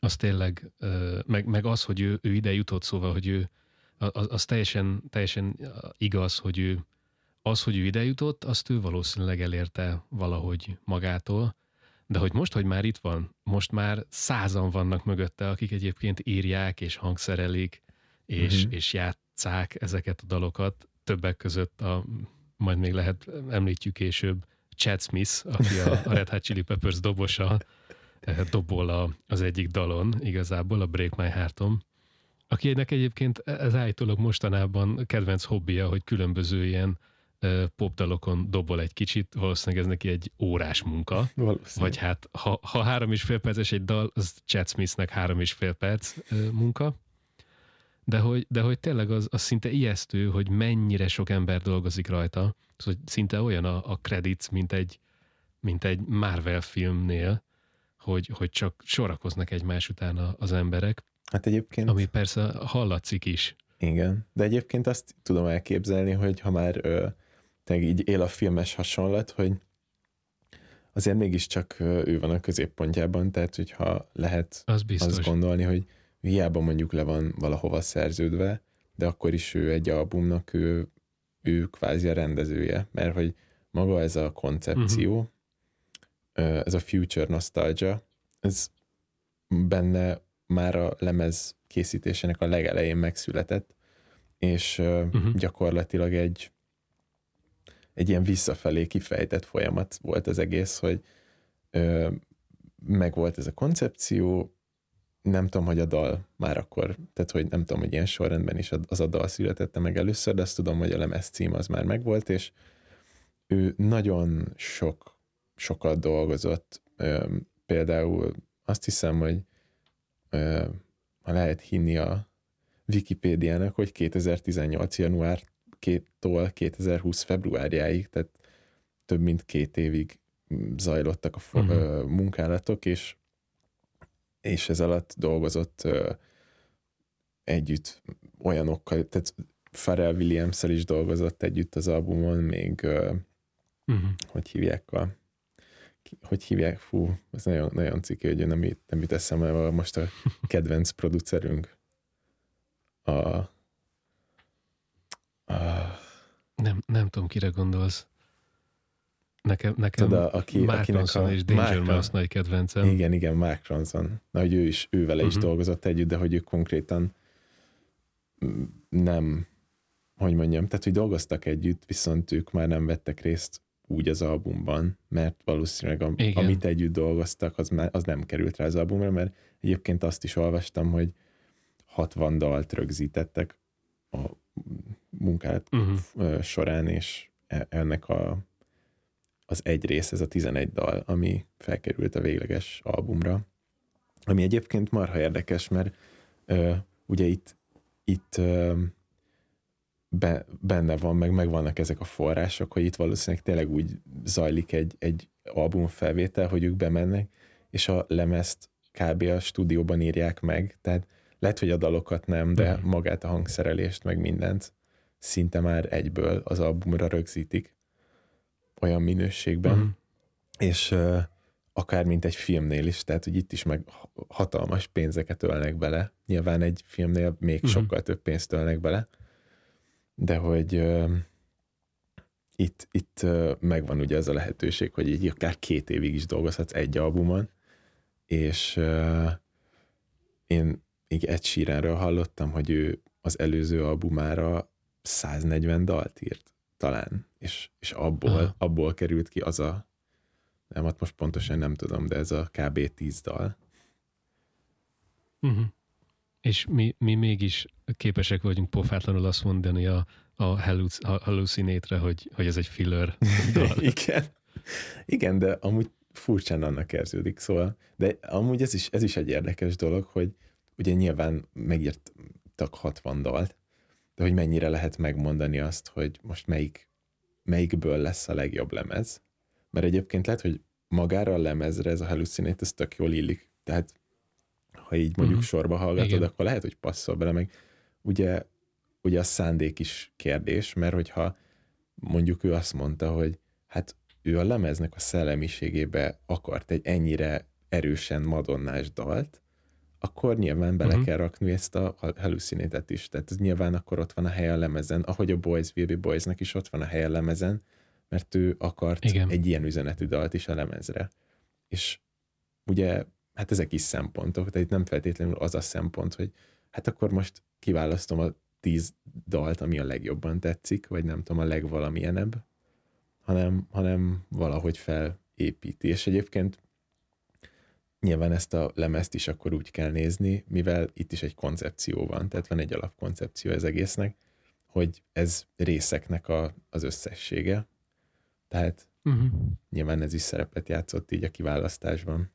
az tényleg, ö, meg, meg az, hogy ő, ő ide jutott, szóval, hogy ő, az, az teljesen, teljesen igaz, hogy ő, az, hogy ő ide jutott, azt ő valószínűleg elérte valahogy magától, de hogy most, hogy már itt van, most már százan vannak mögötte, akik egyébként írják és hangszerelik, és, uh-huh. és játszák ezeket a dalokat, többek között a, majd még lehet említjük később, Chad Smith, aki a, a Red Hot Chili Peppers dobosa, eh, dobol az egyik dalon igazából, a Break My Heartom, akinek egyébként ez állítólag mostanában kedvenc hobbija, hogy különböző ilyen popdalokon dobol egy kicsit, valószínűleg ez neki egy órás munka. Vagy hát, ha, ha három és fél perces egy dal, az Chad Smithnek három és fél perc munka. De hogy, de hogy tényleg az, az szinte ijesztő, hogy mennyire sok ember dolgozik rajta, hogy szinte olyan a, a credits, mint egy, mint egy Marvel filmnél, hogy, hogy csak sorakoznak egymás után az emberek. Hát egyébként... Ami persze hallatszik is. Igen, de egyébként azt tudom elképzelni, hogy ha már ö, így él a filmes hasonlat, hogy azért mégiscsak ő van a középpontjában, tehát hogyha lehet az azt gondolni, hogy hiába mondjuk le van valahova szerződve, de akkor is ő egy albumnak, ő, ő kvázi a rendezője, mert hogy maga ez a koncepció, uh-huh. ez a future nostalgia, ez benne már a lemez készítésének a legelején megszületett, és uh-huh. gyakorlatilag egy egy ilyen visszafelé kifejtett folyamat volt az egész, hogy ö, meg volt ez a koncepció, nem tudom, hogy a dal már akkor, tehát hogy nem tudom, hogy ilyen sorrendben is az a dal születette meg először, de azt tudom, hogy a lemez cím az már megvolt, és ő nagyon sok, sokat dolgozott. Például azt hiszem, hogy ha lehet hinni a Wikipédiának, hogy 2018. január tól 2020 februárjáig, tehát több mint két évig zajlottak a uh-huh. munkálatok, és, és ez alatt dolgozott ö, együtt olyanokkal, tehát Pharrell williams is dolgozott együtt az albumon, még ö, uh-huh. hogy hívják a hogy hívják, fú, ez nagyon, nagyon ciki, hogy nem, nem jut eszembe, most a [LAUGHS] kedvenc producerünk a nem, nem tudom, kire gondolsz. Nekem, nekem Tudod, aki, Mark akinek Ronson a, és Danger Mouse nagy kedvencem. Igen, igen, Mark Ronson. Na, hogy ő is, ő vele uh-huh. is mhm. dolgozott együtt, de hogy ők konkrétan nem, hogy mondjam, tehát, hogy dolgoztak együtt, viszont ők már nem vettek részt úgy az albumban, mert valószínűleg a, amit együtt dolgoztak, az, már, az nem került rá az albumra, mert egyébként azt is olvastam, hogy 60 dalt rögzítettek a munkát uh-huh. során, és e, ennek a, az egy rész, ez a 11 dal, ami felkerült a végleges albumra. Ami egyébként marha érdekes, mert ö, ugye itt, itt ö, be, benne van, meg megvannak ezek a források, hogy itt valószínűleg tényleg úgy zajlik egy, egy albumfelvétel, hogy ők bemennek, és a lemezt kb. a stúdióban írják meg, tehát lehet, hogy a dalokat nem, de uh-huh. magát a hangszerelést, meg mindent szinte már egyből az albumra rögzítik olyan minőségben, uh-huh. és uh, akár mint egy filmnél is, tehát hogy itt is meg hatalmas pénzeket ölnek bele. Nyilván egy filmnél még uh-huh. sokkal több pénzt ölnek bele, de hogy uh, itt, itt uh, megvan ugye ez a lehetőség, hogy így akár két évig is dolgozhatsz egy albumon, és uh, én még egy síráról hallottam, hogy ő az előző albumára 140 dalt írt, talán, és, és abból, abból került ki az a, nem, hát most pontosan nem tudom, de ez a kb. 10 dal. Uh-huh. És mi, mi mégis képesek vagyunk pofátlanul azt mondani a, a hallucinétre, hogy, hogy ez egy filler [LAUGHS] dal. Igen. Igen, de amúgy furcsán annak érződik, szóval, de amúgy ez is, ez is egy érdekes dolog, hogy ugye nyilván megírtak 60 dalt, de hogy mennyire lehet megmondani azt, hogy most melyik, melyikből lesz a legjobb lemez. Mert egyébként lehet, hogy magára a lemezre ez a Hallucinate, ez tök jól illik. Tehát ha így mondjuk uh-huh. sorba hallgatod, Igen. akkor lehet, hogy passzol bele, meg ugye, ugye a szándék is kérdés, mert hogyha mondjuk ő azt mondta, hogy hát ő a lemeznek a szellemiségébe akart egy ennyire erősen madonnás dalt, akkor nyilván bele uh-huh. kell rakni ezt a hallucinétet is. Tehát ez nyilván akkor ott van a hely a lemezen, ahogy a Boys Will Be Boysnak is ott van a hely a lemezen, mert ő akart Igen. egy ilyen üzenetű dalt is a lemezre. És ugye, hát ezek is szempontok, tehát itt nem feltétlenül az a szempont, hogy hát akkor most kiválasztom a tíz dalt, ami a legjobban tetszik, vagy nem tudom, a legvalamilyenebb, hanem, hanem valahogy felépíti. És egyébként nyilván ezt a lemezt is akkor úgy kell nézni, mivel itt is egy koncepció van, tehát van egy alapkoncepció az egésznek, hogy ez részeknek a, az összessége. Tehát uh-huh. nyilván ez is szerepet játszott így a kiválasztásban.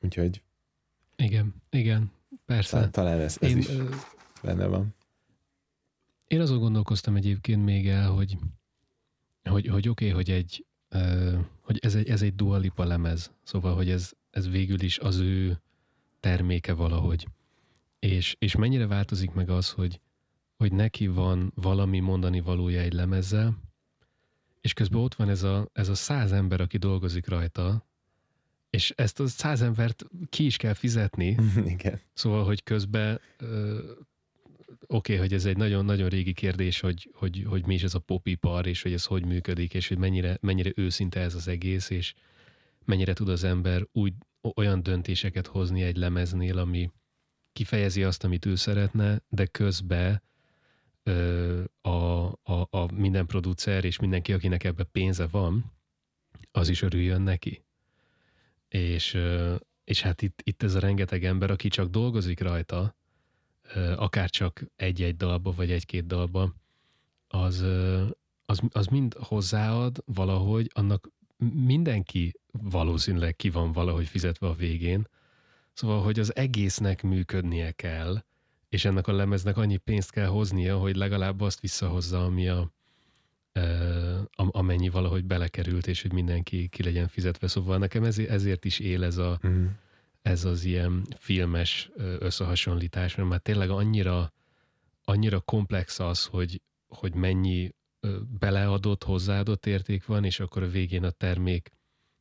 Úgyhogy... Igen, igen, persze. Talán, talán ez, ez Én, is ö... benne van. Én azon gondolkoztam egyébként még el, hogy, hogy, hogy oké, okay, hogy egy, hogy ez egy, ez egy dualipa lemez, szóval, hogy ez, ez végül is az ő terméke valahogy. És, és mennyire változik meg az, hogy, hogy neki van valami mondani valója egy lemezzel, és közben ott van ez a, ez a száz ember, aki dolgozik rajta, és ezt a száz embert ki is kell fizetni. [LAUGHS] Igen. Szóval, hogy közben oké, okay, hogy ez egy nagyon-nagyon régi kérdés, hogy, hogy, hogy mi is ez a popipar, és hogy ez hogy működik, és hogy mennyire, mennyire őszinte ez az egész, és mennyire tud az ember úgy olyan döntéseket hozni egy lemeznél, ami kifejezi azt, amit ő szeretne, de közben ö, a, a, a minden producer és mindenki, akinek ebbe pénze van, az is örüljön neki. És, és hát itt, itt ez a rengeteg ember, aki csak dolgozik rajta, akár csak egy-egy dalba, vagy egy-két dalba, az, az, az mind hozzáad valahogy, annak mindenki valószínűleg ki van valahogy fizetve a végén, szóval, hogy az egésznek működnie kell, és ennek a lemeznek annyi pénzt kell hoznia, hogy legalább azt visszahozza, ami a, amennyi valahogy belekerült, és hogy mindenki ki legyen fizetve. Szóval nekem ezért, ezért is él ez a, mm ez az ilyen filmes összehasonlítás, mert már tényleg annyira, annyira komplex az, hogy, hogy mennyi beleadott, hozzáadott érték van, és akkor a végén a termék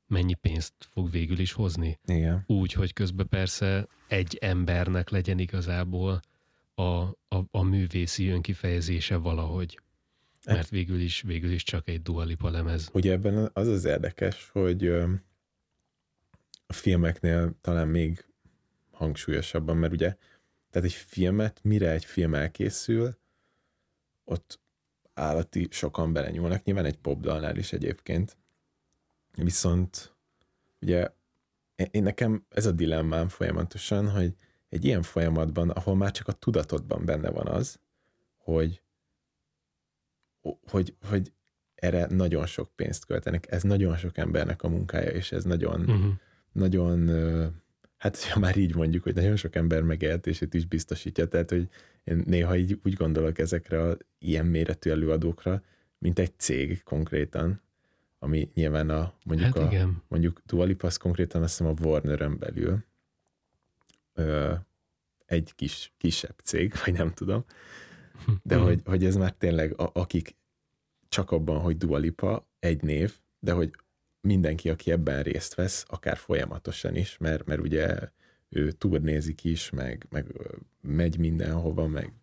mennyi pénzt fog végül is hozni. Igen. Úgy, hogy közben persze egy embernek legyen igazából a, a, a művészi önkifejezése valahogy. Mert végül is, végül is csak egy dualipa lemez. Ugye ebben az az érdekes, hogy a filmeknél talán még hangsúlyosabban, mert ugye, tehát egy filmet, mire egy film elkészül, ott állati sokan belenyúlnak, nyilván egy popdalnál is egyébként. Viszont ugye én nekem ez a dilemmám folyamatosan, hogy egy ilyen folyamatban, ahol már csak a tudatodban benne van az, hogy, hogy, hogy erre nagyon sok pénzt költenek, ez nagyon sok embernek a munkája, és ez nagyon, uh-huh nagyon hát ha már így mondjuk, hogy nagyon sok ember megéltését is biztosítja, tehát hogy én néha így úgy gondolok ezekre a ilyen méretű előadókra, mint egy cég konkrétan, ami nyilván a mondjuk, hát a, mondjuk Dualip az konkrétan azt hiszem a Warner-ön belül ö, egy kis, kisebb cég, [LAUGHS] vagy nem tudom, de hmm. hogy, hogy ez már tényleg a, akik csak abban, hogy Dualipa egy név, de hogy mindenki, aki ebben részt vesz, akár folyamatosan is, mert, mert ugye ő turnézik is, meg, meg megy mindenhova, meg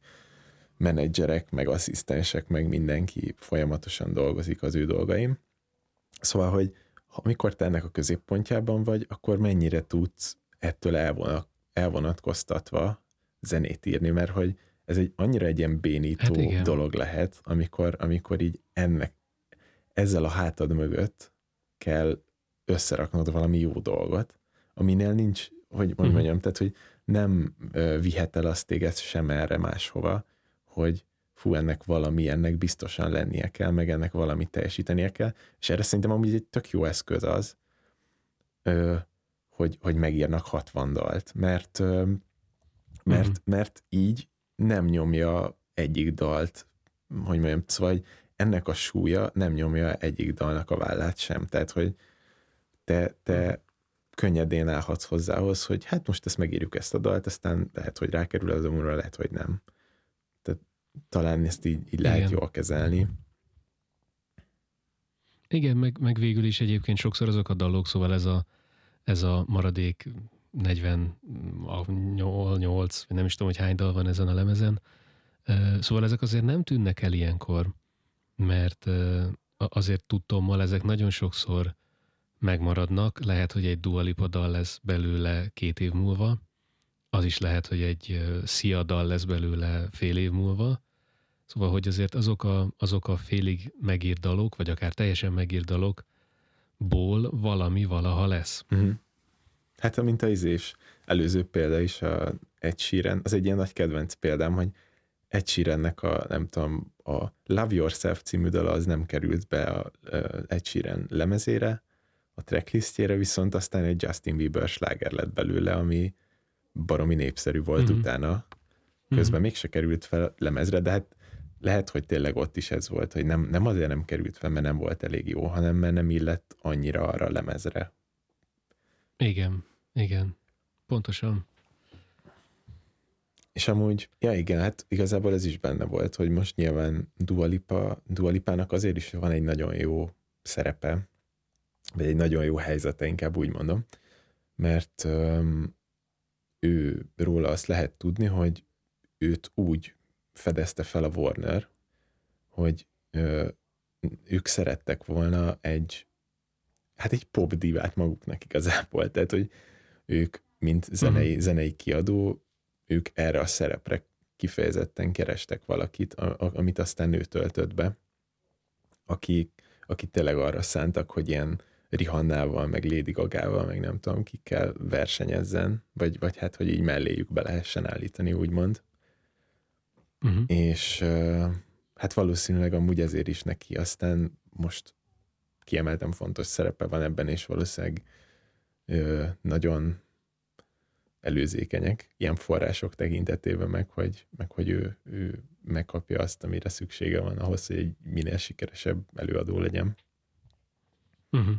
menedzserek, meg asszisztensek, meg mindenki folyamatosan dolgozik az ő dolgaim. Szóval, hogy amikor te ennek a középpontjában vagy, akkor mennyire tudsz ettől elvonat, elvonatkoztatva zenét írni, mert hogy ez egy annyira egy ilyen bénító hát dolog lehet, amikor, amikor így ennek, ezzel a hátad mögött kell összeraknod valami jó dolgot, aminél nincs, hogy mhm. mondjam, uh-huh. tehát, hogy nem vihet el azt téged sem erre máshova, hogy fú, ennek valami, ennek biztosan lennie kell, meg ennek valami teljesítenie kell, és erre szerintem amúgy egy tök jó eszköz az, ö, hogy, hogy megírnak 60 dalt, mert, ö, mert, uh-huh. mert így nem nyomja egyik dalt, hogy mondjam, szóval ennek a súlya nem nyomja egyik dalnak a vállát sem, tehát, hogy te, te könnyedén állhatsz hozzához, hogy hát most ezt megírjuk ezt a dalt, aztán lehet, hogy rákerül az omúra, lehet, hogy nem. Talán ezt így, így lehet jól kezelni. Igen, meg, meg végül is egyébként sokszor azok a dalok, szóval ez a, ez a maradék 48, nem is tudom, hogy hány dal van ezen a lemezen. Szóval ezek azért nem tűnnek el ilyenkor, mert azért tudtommal ezek nagyon sokszor megmaradnak. Lehet, hogy egy dualipa dal lesz belőle két év múlva, az is lehet, hogy egy szia dal lesz belőle fél év múlva, Szóval, hogy azért azok a, azok a félig megírt dalok, vagy akár teljesen megírt dalokból valami valaha lesz. Uh-huh. Hát, mint a izés előző példa is, a Ed Sheeran, az egy ilyen nagy kedvenc példám, hogy Ed Sheerannek a, nem tudom, a Love Yourself című dala az nem került be a, a Ed Sheeran lemezére, a tracklistjére, viszont aztán egy Justin Bieber sláger lett belőle, ami baromi népszerű volt uh-huh. utána. Közben uh-huh. mégse került fel lemezre, de hát lehet, hogy tényleg ott is ez volt, hogy nem, nem azért nem került fel, mert nem volt elég jó, hanem mert nem illett annyira arra a lemezre. Igen, igen, pontosan. És amúgy, ja igen, hát igazából ez is benne volt, hogy most nyilván Dualipa, Dualipának azért is van egy nagyon jó szerepe, vagy egy nagyon jó helyzete, inkább úgy mondom, mert um, ő róla azt lehet tudni, hogy őt úgy fedezte fel a Warner, hogy ö, ők szerettek volna egy, hát egy pop divát maguknak igazából, tehát, hogy ők, mint zenei, uh-huh. zenei kiadó, ők erre a szerepre kifejezetten kerestek valakit, amit aztán ő töltött be, aki, aki tényleg arra szántak, hogy ilyen Rihannával, meg Lady Gagával, meg nem tudom, kikkel versenyezzen, vagy, vagy hát, hogy így melléjük be lehessen állítani, úgymond. Uh-huh. És hát valószínűleg amúgy ezért is neki aztán most kiemeltem fontos szerepe van ebben, és valószínűleg ö, nagyon előzékenyek, ilyen források tekintetében meg, hogy, meg, hogy ő, ő megkapja azt, amire szüksége van ahhoz, hogy egy minél sikeresebb előadó legyen. Uh-huh.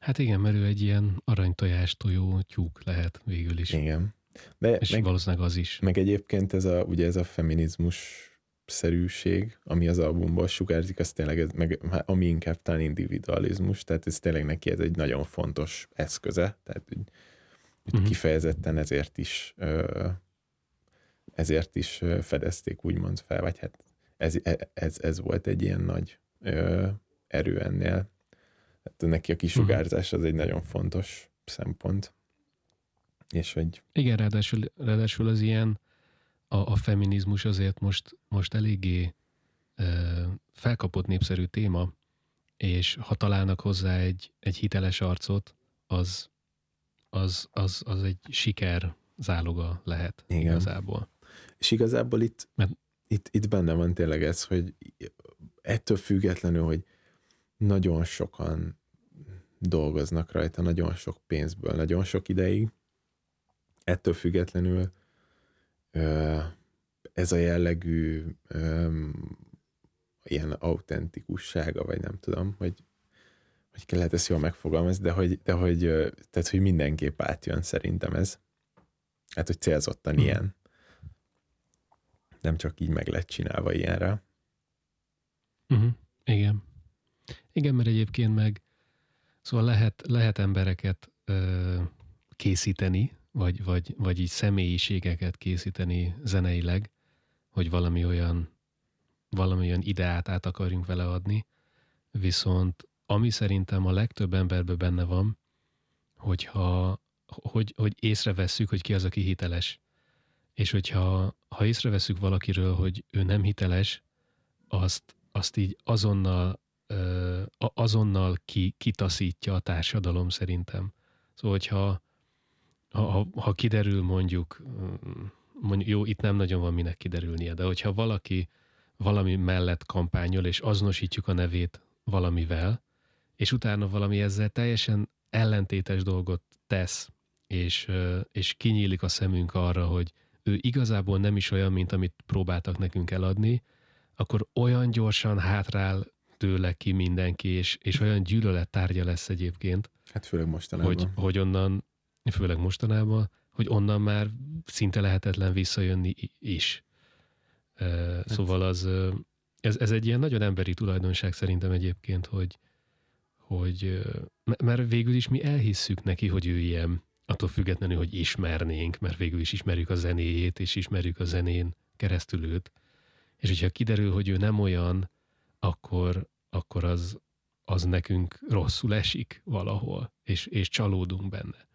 Hát igen, mert ő egy ilyen aranytojás tojó tyúk lehet végül is. Igen. De és meg, valószínűleg az is. Meg egyébként ez a, ugye ez a feminizmus szerűség, ami az albumból sugárzik, az tényleg, ez, meg, ami inkább talán individualizmus, tehát ez tényleg neki ez egy nagyon fontos eszköze, tehát hogy, uh-huh. kifejezetten ezért is ezért is fedezték úgymond fel, vagy hát ez, e, ez, ez volt egy ilyen nagy erő ennél. Hát neki a kisugárzás az egy nagyon fontos szempont. És hogy... Igen, ráadásul, ráadásul az ilyen, a, a feminizmus azért most, most eléggé e, felkapott népszerű téma, és ha találnak hozzá egy, egy hiteles arcot, az, az, az, az egy siker záloga lehet Igen. igazából. És igazából itt, Mert... itt, itt benne van tényleg ez, hogy ettől függetlenül, hogy nagyon sokan dolgoznak rajta nagyon sok pénzből, nagyon sok ideig. Ettől függetlenül ez a jellegű ilyen autentikussága, vagy nem tudom, hogy hogy lehet ezt jól megfogalmazni, de hogy, de hogy, tehát, hogy mindenképp átjön szerintem ez. Hát, hogy célzottan mm. ilyen. Nem csak így meg lett csinálva ilyenre. Uh-huh. Igen. Igen, mert egyébként meg szóval lehet, lehet embereket ö, készíteni, vagy, vagy, vagy így személyiségeket készíteni zeneileg, hogy valami olyan, valami olyan ideát át akarjunk vele adni, viszont ami szerintem a legtöbb emberben benne van, hogyha, hogy, hogy észrevesszük, hogy ki az, aki hiteles. És hogyha ha észreveszünk valakiről, hogy ő nem hiteles, azt, azt így azonnal, azonnal ki, kitaszítja a társadalom szerintem. Szóval, hogyha ha, ha kiderül mondjuk, mondjuk, jó, itt nem nagyon van minek kiderülnie, de hogyha valaki valami mellett kampányol, és azonosítjuk a nevét valamivel, és utána valami ezzel teljesen ellentétes dolgot tesz, és, és kinyílik a szemünk arra, hogy ő igazából nem is olyan, mint amit próbáltak nekünk eladni, akkor olyan gyorsan hátrál tőle ki mindenki, és, és olyan gyűlölet tárgya lesz egyébként. Hát főleg mostanában. Hogy, hogy onnan, főleg mostanában, hogy onnan már szinte lehetetlen visszajönni is. Hát. Szóval az, ez, ez egy ilyen nagyon emberi tulajdonság szerintem egyébként, hogy, hogy, mert végül is mi elhisszük neki, hogy ő ilyen, attól függetlenül, hogy ismernénk, mert végül is ismerjük a zenéjét, és ismerjük a zenén keresztül őt. És hogyha kiderül, hogy ő nem olyan, akkor, akkor az, az nekünk rosszul esik valahol, és, és csalódunk benne.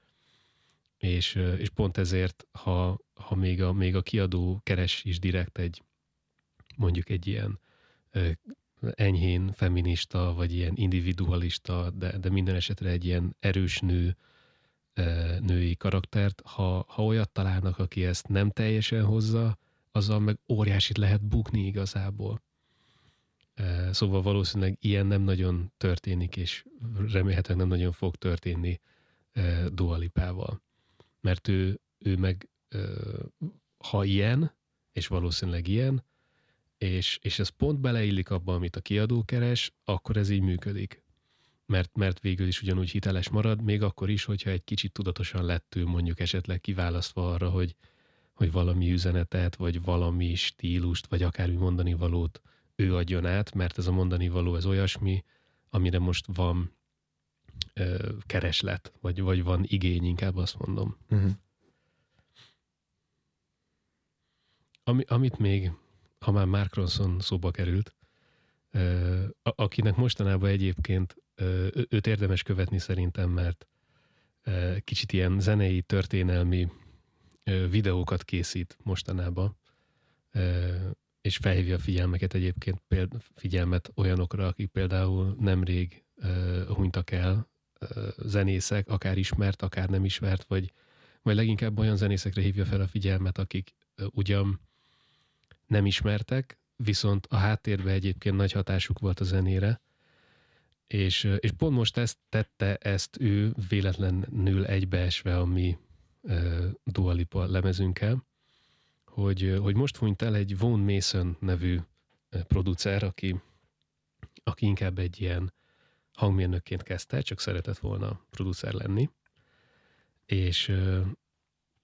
És, és pont ezért, ha, ha még, a, még a kiadó keres is direkt egy mondjuk egy ilyen enyhén feminista, vagy ilyen individualista, de, de minden esetre egy ilyen erős nő, női karaktert, ha, ha olyat találnak, aki ezt nem teljesen hozza, azzal meg óriásit lehet bukni igazából. Szóval valószínűleg ilyen nem nagyon történik, és remélhetőleg nem nagyon fog történni Dualipával. Mert ő, ő meg, ha ilyen, és valószínűleg ilyen, és, és ez pont beleillik abba, amit a kiadó keres, akkor ez így működik. Mert, mert végül is ugyanúgy hiteles marad, még akkor is, hogyha egy kicsit tudatosan lett ő mondjuk esetleg kiválasztva arra, hogy, hogy valami üzenetet, vagy valami stílust, vagy akármi mondani valót ő adjon át, mert ez a mondani való ez olyasmi, amire most van ö, kereslet, vagy, vagy van igény, inkább azt mondom. Uh-huh. Ami, amit még ha már Mark Ronson szóba került, akinek mostanában egyébként őt érdemes követni szerintem, mert kicsit ilyen zenei, történelmi videókat készít mostanában, és felhívja a figyelmeket egyébként figyelmet olyanokra, akik például nemrég hunytak el zenészek, akár ismert, akár nem ismert, vagy, vagy leginkább olyan zenészekre hívja fel a figyelmet, akik ugyan nem ismertek, viszont a háttérben egyébként nagy hatásuk volt a zenére, és, és pont most ezt tette ezt ő véletlenül egybeesve a mi uh, Dua Lipa lemezünkkel, hogy, hogy most hunyt el egy Von Mason nevű producer, aki, aki inkább egy ilyen hangmérnökként kezdte, csak szeretett volna producer lenni. És,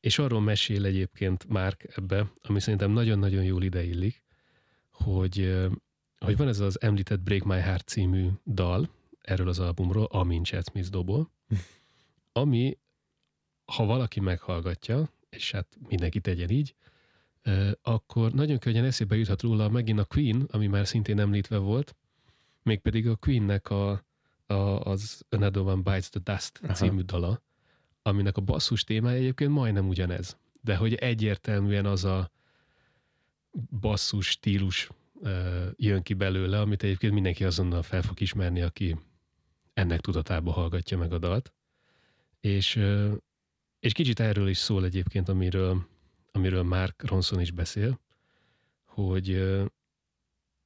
és arról mesél egyébként Mark ebbe, ami szerintem nagyon-nagyon jól ideillik, hogy, hogy van ez az említett Break My Heart című dal erről az albumról, Amin Chad Smith dobol, [LAUGHS] ami, ha valaki meghallgatja, és hát mindenki tegyen így, akkor nagyon könnyen eszébe juthat róla megint a Queen, ami már szintén említve volt, mégpedig a Queennek a, a, az Another One Bites the Dust Aha. című dala, aminek a basszus témája egyébként majdnem ugyanez. De hogy egyértelműen az a basszus stílus jön ki belőle, amit egyébként mindenki azonnal fel fog ismerni, aki ennek tudatába hallgatja meg a dalt. És, és kicsit erről is szól egyébként, amiről, amiről Mark Ronson is beszél, hogy,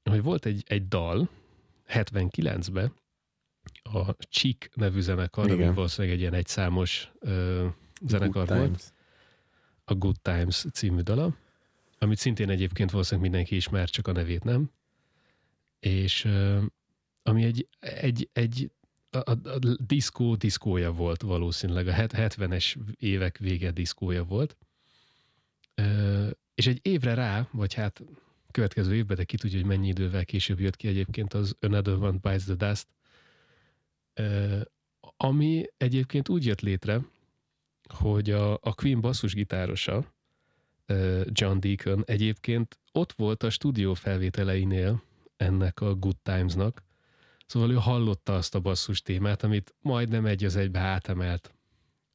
hogy volt egy, egy dal 79-ben, a Chic nevű zenekar, ami valószínűleg egy ilyen egyszámos ö, zenekar Good volt. Times. A Good Times című dala, amit szintén egyébként valószínűleg mindenki ismer, csak a nevét nem. És ö, ami egy, egy, egy a, a, a diszkó diszkója volt valószínűleg, a 70-es évek vége diszkója volt. Ö, és egy évre rá, vagy hát következő évben, de ki tudja, hogy mennyi idővel később jött ki egyébként az Another One Bites the Dust, ami egyébként úgy jött létre, hogy a, a Queen basszusgitárosa, John Deacon egyébként ott volt a stúdió felvételeinél ennek a Good Times-nak, szóval ő hallotta azt a basszus témát, amit majdnem egy az egybe átemelt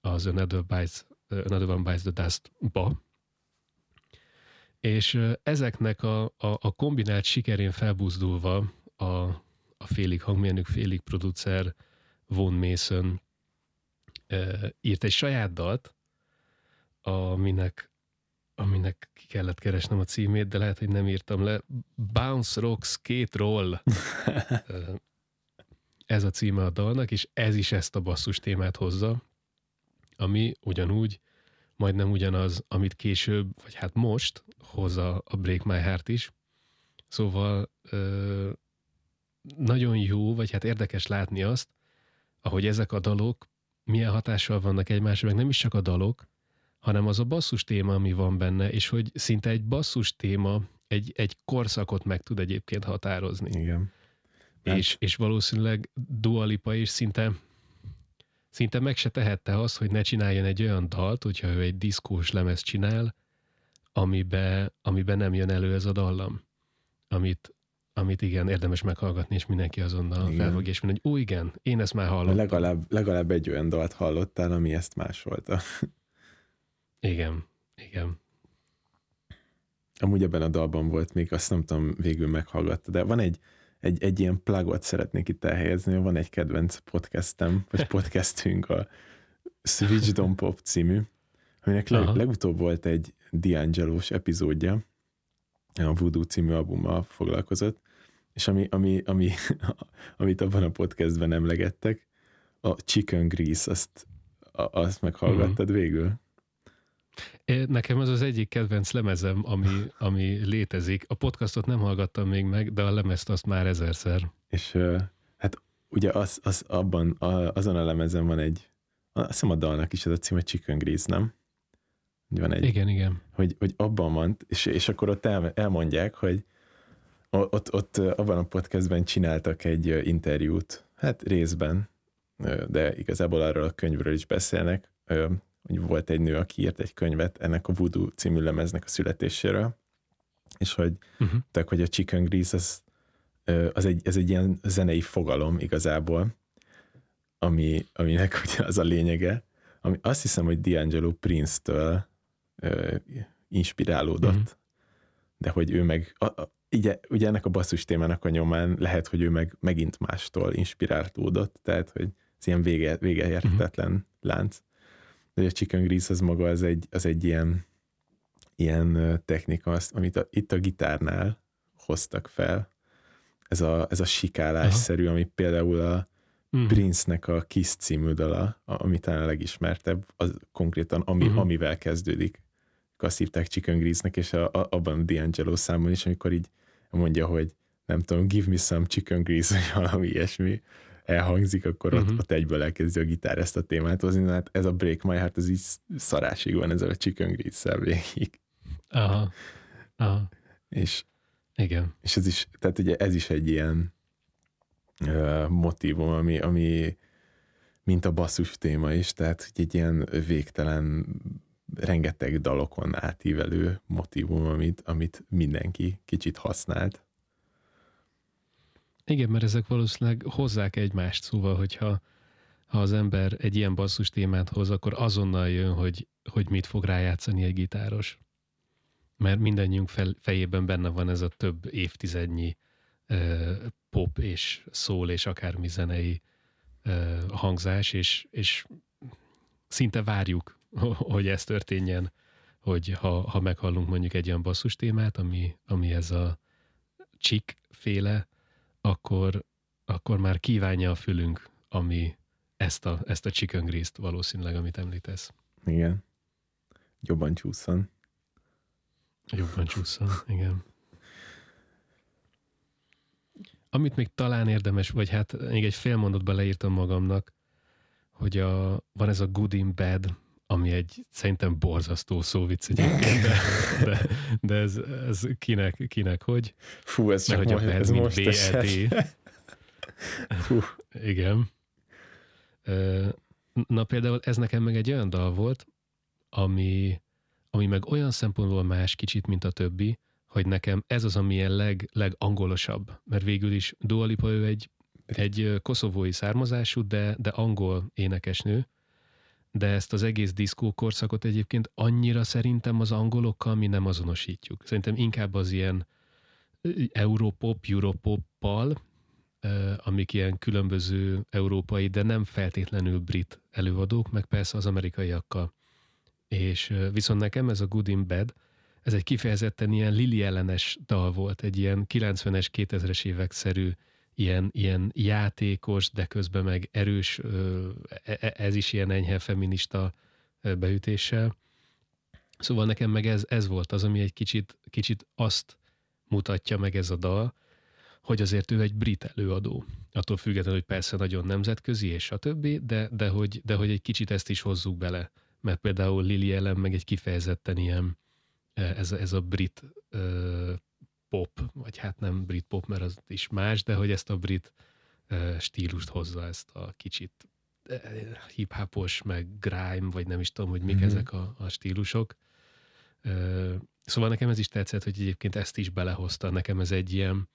az Another, Bites, Another One Bites the Dust-ba, és ezeknek a, a, a kombinált sikerén felbuzdulva a, a félig hangmérnök, félig producer Von Mason írt egy saját dalt, aminek, aminek ki kellett keresnem a címét, de lehet, hogy nem írtam le. Bounce Rock Skate Roll. [LAUGHS] ez a címe a dalnak, és ez is ezt a basszus témát hozza, ami ugyanúgy, majdnem ugyanaz, amit később, vagy hát most hozza a Break My Heart is. Szóval nagyon jó, vagy hát érdekes látni azt, ahogy ezek a dalok milyen hatással vannak egymásra, meg nem is csak a dalok, hanem az a basszus téma, ami van benne, és hogy szinte egy basszus téma egy, egy korszakot meg tud egyébként határozni. Igen. És, és valószínűleg Dualipa is szinte szinte meg se tehette azt, hogy ne csináljon egy olyan dalt, hogyha ő egy diszkós lemez csinál, amiben amibe nem jön elő ez a dallam, amit, amit igen, érdemes meghallgatni, és mindenki azonnal igen. felfog, és mondja, hogy ó, igen, én ezt már hallottam. Legalább, legalább egy olyan dalt hallottál, ami ezt másolta. [LAUGHS] Igen, igen. Amúgy ebben a dalban volt még, azt nem tudom, végül meghallgatta, de van egy, egy, egy ilyen plugot szeretnék itt elhelyezni, van egy kedvenc podcastem, vagy [LAUGHS] podcastünk, a Switch Don't Pop című, aminek leg, legutóbb volt egy D'Angelo-s epizódja, a Voodoo című albummal foglalkozott, és ami, ami, ami, [LAUGHS] amit abban a podcastben emlegettek, a Chicken Grease, azt, azt meghallgattad mm. végül? Nekem az az egyik kedvenc lemezem, ami, ami létezik. A podcastot nem hallgattam még meg, de a lemezt azt már ezerszer. És hát ugye az, az abban, a, azon a lemezen van egy, azt hiszem a dalnak is ez a cím, hogy Chicken Grease, nem? Van egy, igen, igen. Hogy, hogy abban van, és, és akkor ott el, elmondják, hogy ott, ott abban a podcastben csináltak egy interjút, hát részben, de igazából arról a könyvről is beszélnek, hogy volt egy nő, aki írt egy könyvet ennek a Voodoo című lemeznek a születéséről, és hogy, uh-huh. tehát, hogy a Chicken Grease az, az egy, ez egy ilyen zenei fogalom igazából, ami, aminek [LAUGHS] ugye az a lényege, ami azt hiszem, hogy D'Angelo Prince-től ö, inspirálódott, uh-huh. de hogy ő meg, a, a, ugye, ugye ennek a basszus témának a nyomán lehet, hogy ő meg megint mástól inspirálódott, tehát hogy ez ilyen vége, vége értetlen uh-huh. lánc de a chicken grease az maga az egy, az egy ilyen, ilyen technika, azt, amit a, itt a gitárnál hoztak fel. Ez a, ez a sikálásszerű, ami például a uh-huh. Prince-nek a Kiss című dala, ami talán a legismertebb, az konkrétan ami, uh-huh. amivel kezdődik. Azt hívták Chicken Grease-nek, és a, a, abban a D'Angelo számon is, amikor így mondja, hogy nem tudom, give me some chicken grease, vagy valami ilyesmi, elhangzik, akkor uh-huh. ott, mhm. ott egyből elkezdi a gitár ezt a témát hozni, hát ez a Break My Heart, ez így szarásig van ezzel a Chicken Grease-szel végig. Aha. Aha. És, Igen. És ez is, tehát ugye ez is egy ilyen uh, motivum, ami, ami mint a basszus téma is, tehát egy ilyen végtelen rengeteg dalokon átívelő motivum, amit, amit mindenki kicsit használt. Igen, mert ezek valószínűleg hozzák egymást, szóval, hogyha ha az ember egy ilyen basszus témát hoz, akkor azonnal jön, hogy, hogy mit fog rájátszani egy gitáros. Mert mindannyiunk fel, fejében benne van ez a több évtizednyi uh, pop és szól és akármi zenei uh, hangzás, és, és szinte várjuk, [LAUGHS] hogy ez történjen, hogy ha, ha meghallunk mondjuk egy olyan basszus témát, ami, ami ez a csik féle akkor, akkor már kívánja a fülünk, ami ezt a, ezt a chicken valószínűleg, amit említesz. Igen. Jobban csúszson. Jobban csúszson, igen. Amit még talán érdemes, vagy hát még egy fél mondatban leírtam magamnak, hogy a, van ez a good in bad, ami egy szerintem borzasztó szóvic egyébként, de, de, de ez, ez kinek, kinek hogy? Fú, ez csak most, ez most BED. Fú. Igen. Na például ez nekem meg egy olyan dal volt, ami, ami meg olyan szempontból más kicsit, mint a többi, hogy nekem ez az, ami a leg, legangolosabb, mert végül is Dua Lipa, ő egy, egy koszovói származású, de, de angol énekesnő, de ezt az egész diszkó korszakot egyébként annyira szerintem az angolokkal mi nem azonosítjuk. Szerintem inkább az ilyen Europop, Europoppal, amik ilyen különböző európai, de nem feltétlenül brit előadók, meg persze az amerikaiakkal. És viszont nekem ez a Good in Bad, ez egy kifejezetten ilyen Lili ellenes dal volt, egy ilyen 90-es, 2000-es évek szerű, ilyen, ilyen játékos, de közben meg erős, e, e, ez is ilyen enyhe feminista beütéssel. Szóval nekem meg ez, ez volt az, ami egy kicsit, kicsit azt mutatja meg ez a dal, hogy azért ő egy brit előadó. Attól függetlenül, hogy persze nagyon nemzetközi és a többi, de, de, hogy, de hogy egy kicsit ezt is hozzuk bele. Mert például Lily Ellen meg egy kifejezetten ilyen, ez, ez a brit pop, vagy hát nem brit pop, mert az is más, de hogy ezt a brit stílust hozza, ezt a kicsit hip-hopos, meg grime, vagy nem is tudom, hogy mik mm-hmm. ezek a, a stílusok. Szóval nekem ez is tetszett, hogy egyébként ezt is belehozta. Nekem ez egy ilyen,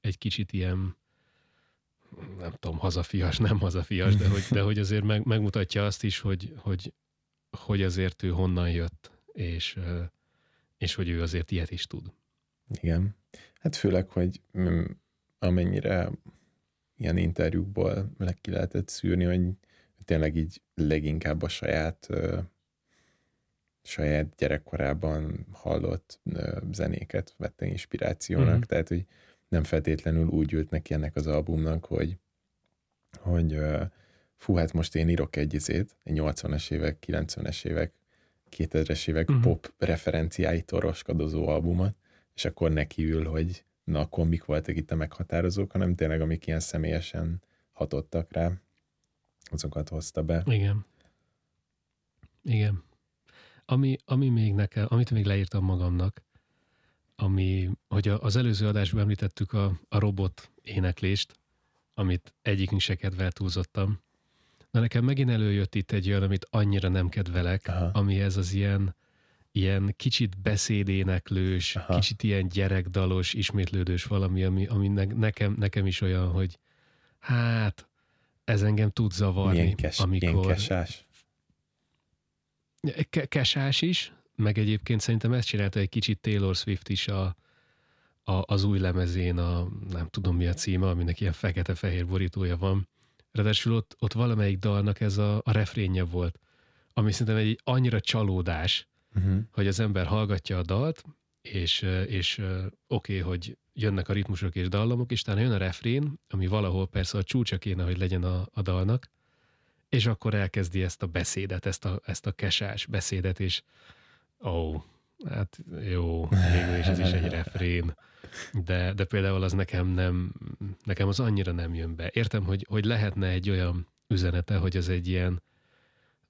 egy kicsit ilyen, nem tudom, hazafias, nem hazafias, de hogy, de hogy azért meg, megmutatja azt is, hogy, hogy, hogy azért ő honnan jött, és, és hogy ő azért ilyet is tud. Igen. Hát főleg, hogy mm, amennyire ilyen interjúkból meg ki lehetett szűrni, hogy tényleg így leginkább a saját saját gyerekkorában hallott zenéket vette inspirációnak, mm-hmm. tehát hogy nem feltétlenül úgy ült neki ennek az albumnak, hogy, hogy fú, hát most én írok egy izét, egy 80-es évek, 90-es évek, 2000-es évek uh-huh. pop referenciáitól roskadozó albumot, és akkor nekiül, hogy na akkor mik voltak itt a meghatározók, hanem tényleg amik ilyen személyesen hatottak rá, azokat hozta be. Igen. Igen. Ami, ami még nekem, amit még leírtam magamnak, ami, hogy az előző adásban említettük a, a robot éneklést, amit egyikünk se kedvel túlzottam. Na nekem megint előjött itt egy olyan, amit annyira nem kedvelek, Aha. ami ez az ilyen, ilyen kicsit beszédéneklős, Aha. kicsit ilyen gyerekdalos, ismétlődős valami, ami, ami ne, nekem, nekem is olyan, hogy hát ez engem tud zavarni. Milyen, kes, amikor... milyen kesás? Kesás is, meg egyébként szerintem ezt csinálta egy kicsit Taylor Swift is a, a, az új lemezén, a nem tudom mi a címe, aminek ilyen fekete-fehér borítója van. Ráadásul ott, ott valamelyik dalnak ez a, a refrénje volt, ami szerintem egy annyira csalódás, uh-huh. hogy az ember hallgatja a dalt, és, és oké, okay, hogy jönnek a ritmusok és dallamok, és utána jön a refrén, ami valahol persze a csúcsa kéne, hogy legyen a, a dalnak, és akkor elkezdi ezt a beszédet, ezt a, ezt a kesás beszédet, és Ó, oh, hát jó, végül is ez is egy refrén. De, de például az nekem nem, nekem az annyira nem jön be. Értem, hogy, hogy lehetne egy olyan üzenete, hogy az egy ilyen,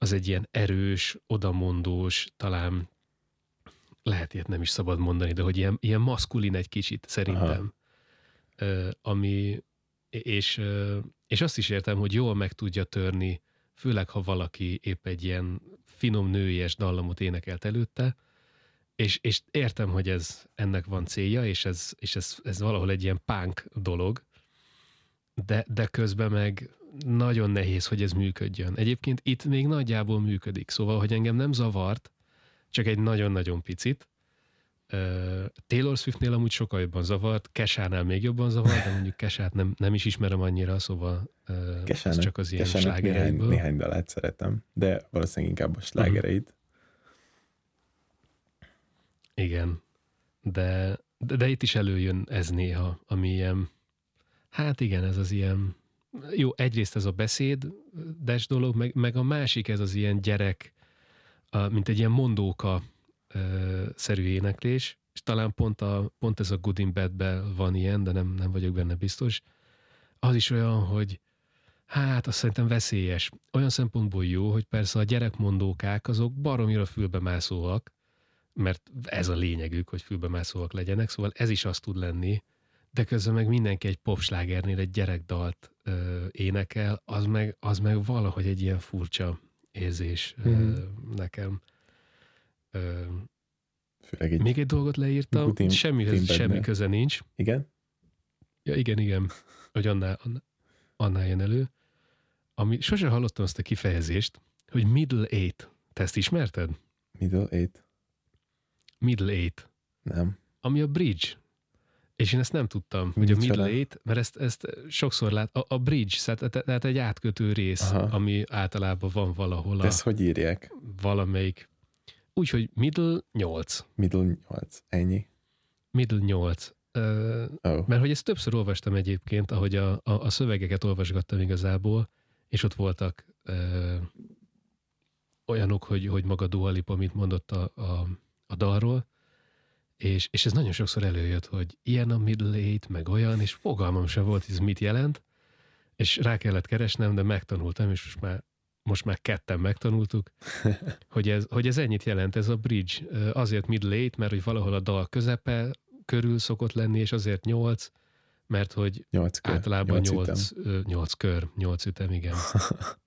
az egy ilyen erős, odamondós, talán lehet ilyet nem is szabad mondani, de hogy ilyen, ilyen maszkulin egy kicsit, szerintem. Uh, ami, és, és azt is értem, hogy jól meg tudja törni, főleg ha valaki épp egy ilyen finom nőies dallamot énekelt előtte, és, és értem, hogy ez ennek van célja, és ez, és ez, ez valahol egy ilyen punk dolog, de, de közben meg nagyon nehéz, hogy ez működjön. Egyébként itt még nagyjából működik, szóval, hogy engem nem zavart, csak egy nagyon-nagyon picit. Taylor Swiftnél amúgy sokkal jobban zavart, Kesánál még jobban zavart, de mondjuk Kesát nem, nem is ismerem annyira, szóval Kesának, ez csak az ilyen slágereiből. Néhány, néhány dalát szeretem, de valószínűleg inkább a slágereit. Uh-huh. Igen, de, de, de itt is előjön ez néha, ami ilyen, hát igen, ez az ilyen, jó, egyrészt ez a beszéd, des dolog, meg, meg a másik ez az ilyen gyerek, mint egy ilyen mondóka szerű éneklés, és talán pont, a, pont ez a Good in bad van ilyen, de nem, nem vagyok benne biztos. Az is olyan, hogy hát azt szerintem veszélyes. Olyan szempontból jó, hogy persze a gyerekmondókák azok baromira fülbemászóak, mert ez a lényegük, hogy fülbemászóak legyenek, szóval ez is azt tud lenni, de közben meg mindenki egy popslágernél egy gyerekdalt ö, énekel, az meg, az meg valahogy egy ilyen furcsa érzés mm. ö, mhm. nekem. Ö, Főleg egy még egy dolgot leírtam, semmihez semmi köze nincs. Igen? Ja, igen, igen, hogy annál, annál jön elő. Ami, sose hallottam azt a kifejezést, hogy middle eight. Te ezt ismerted? Middle eight? Middle eight. Nem. Ami a bridge. És én ezt nem tudtam, Mit hogy a eight, mert ezt, ezt sokszor lát, a, a bridge, tehát, egy átkötő rész, Aha. ami általában van valahol. De ezt hogy írják? Valamelyik. Úgyhogy middle 8. Middle 8, ennyi? Middle 8. Uh, oh. Mert hogy ezt többször olvastam egyébként, ahogy a, a, a szövegeket olvasgattam igazából, és ott voltak uh, olyanok, hogy, hogy maga Dua Lipa, amit mondott a, a, a dalról, és, és ez nagyon sokszor előjött, hogy ilyen a middle eight, meg olyan, és fogalmam sem volt, hogy ez mit jelent, és rá kellett keresnem, de megtanultam, és most már, most már ketten megtanultuk, [LAUGHS] hogy ez, hogy ez ennyit jelent, ez a bridge. Azért middle eight, mert hogy valahol a dal közepe körül szokott lenni, és azért nyolc, mert hogy nyolc kör, általában nyolc, nyolc, nyolc kör, nyolc ütem, igen. [LAUGHS]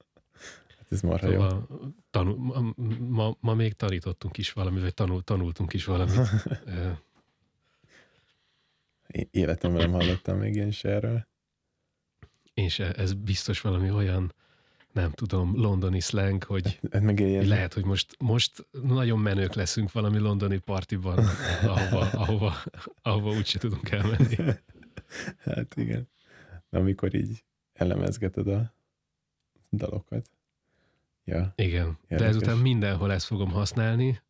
Ez marha szóval jó. Tanul, ma, ma, ma még tanítottunk is valamit, vagy tanul, tanultunk is valamit. [LAUGHS] Életemben nem hallottam még én se erről. És ez biztos valami olyan, nem tudom, londoni slang, hogy hát meg ilyen... lehet, hogy most, most nagyon menők leszünk valami londoni partiban, ahova, ahova, ahova úgyse tudunk elmenni. [LAUGHS] Hát igen. Amikor így elemezgeted a dalokat. Ja. Igen, Érdekes. de ezután mindenhol ezt fogom használni,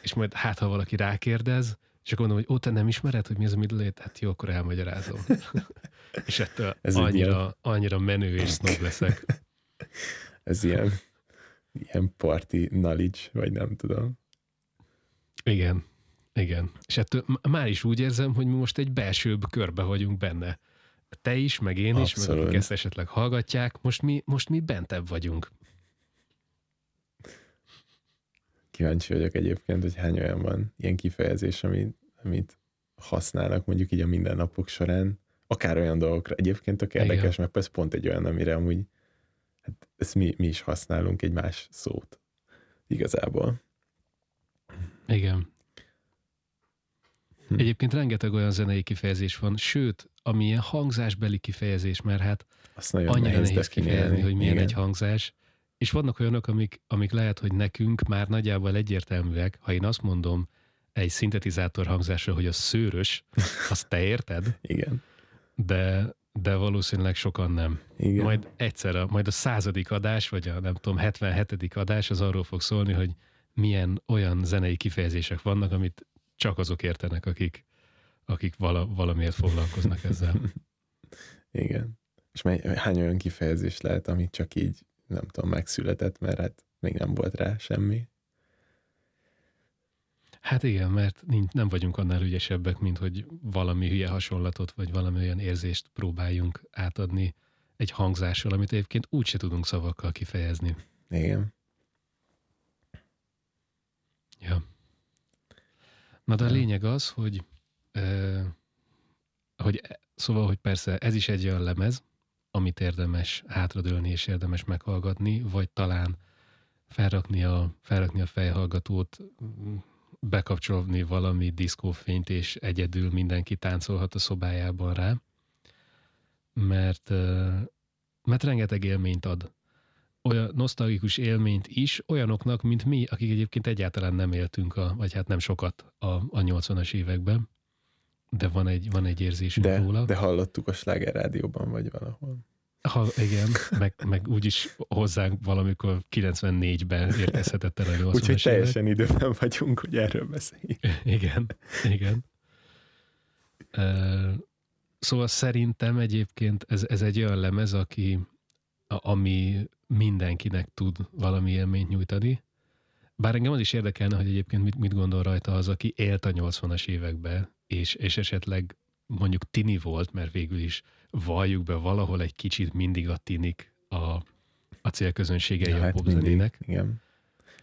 és majd hát, ha valaki rákérdez, és akkor mondom, hogy ó, te nem ismered, hogy mi az a middle eight? Hát jó, akkor elmagyarázom. [LAUGHS] és ettől Ez annyira, annyira menő és snob leszek. [LAUGHS] Ez ilyen, ilyen party knowledge, vagy nem tudom. Igen, igen. És ettől már is úgy érzem, hogy mi most egy belsőbb körbe vagyunk benne. Te is, meg én is, Abszolút. meg akik ezt esetleg hallgatják, most mi, most mi bentebb vagyunk. Kíváncsi vagyok egyébként, hogy hány olyan van ilyen kifejezés, amit, amit használnak mondjuk így a mindennapok során, akár olyan dolgokra. Egyébként tök érdekes, Igen. mert ez pont egy olyan, amire amúgy hát ezt mi, mi is használunk egy más szót igazából. Igen. Hm. Egyébként rengeteg olyan zenei kifejezés van, sőt, ami ilyen hangzásbeli kifejezés, mert hát Azt annyira nehéz, nehéz kifejezni, hogy milyen Igen. egy hangzás. És vannak olyanok, amik, amik lehet, hogy nekünk már nagyjából egyértelműek. Ha én azt mondom egy szintetizátor hangzásra, hogy a szőrös, azt te érted? [LAUGHS] Igen. De, de valószínűleg sokan nem. Igen. Majd egyszer, a, majd a századik adás, vagy a nem tudom, 77. adás az arról fog szólni, hogy milyen olyan zenei kifejezések vannak, amit csak azok értenek, akik, akik vala, valamiért foglalkoznak ezzel. [LAUGHS] Igen. És mely, hány olyan kifejezés lehet, amit csak így nem tudom, megszületett, mert hát még nem volt rá semmi. Hát igen, mert nincs, nem vagyunk annál ügyesebbek, mint hogy valami hülye hasonlatot, vagy valami olyan érzést próbáljunk átadni egy hangzással, amit egyébként úgyse tudunk szavakkal kifejezni. Igen. Ja. Na de a lényeg az, hogy, eh, hogy szóval, hogy persze ez is egy olyan lemez, amit érdemes hátradőlni és érdemes meghallgatni, vagy talán felrakni a, felrakni a fejhallgatót, bekapcsolni valami diszkófényt, és egyedül mindenki táncolhat a szobájában rá, mert, mert rengeteg élményt ad. Olyan nosztalgikus élményt is olyanoknak, mint mi, akik egyébként egyáltalán nem éltünk, a, vagy hát nem sokat a, a 80-as években. De van egy, van egy érzésünk de, róla. De hallottuk a Sláger rádióban, vagy valahol. Ha, igen, meg, meg úgyis hozzánk valamikor 94-ben érkezhetett el a 80 Úgyhogy teljesen időben vagyunk, hogy erről beszéljünk. Igen, igen. szóval szerintem egyébként ez, ez egy olyan lemez, aki, ami mindenkinek tud valami élményt nyújtani. Bár engem az is érdekelne, hogy egyébként mit, mit gondol rajta az, aki élt a 80-as évekbe, és, és esetleg mondjuk tini volt, mert végül is valljuk be valahol egy kicsit mindig a tinik a, a célközönségei ja, a hát popzenének. Igen.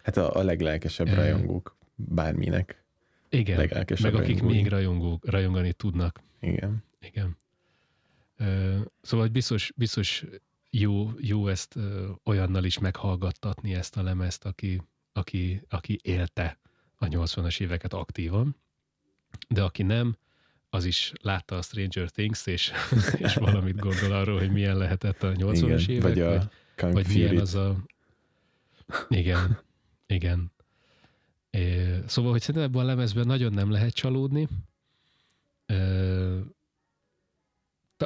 Hát a, a leglelkesebb e... rajongók bárminek. Igen, meg akik még rajongók, rajongani tudnak. Igen. Igen. Szóval biztos, biztos jó, jó ezt olyannal is meghallgattatni ezt a lemezt, aki, aki, aki élte a 80-as éveket aktívan, de aki nem, az is látta a Stranger Things, és, [LAUGHS] és valamit gondol arról, hogy milyen lehetett a 80-as évek, vagy, a vagy, vagy milyen az a... Igen, igen. É, szóval, hogy szerintem ebben a lemezben nagyon nem lehet csalódni.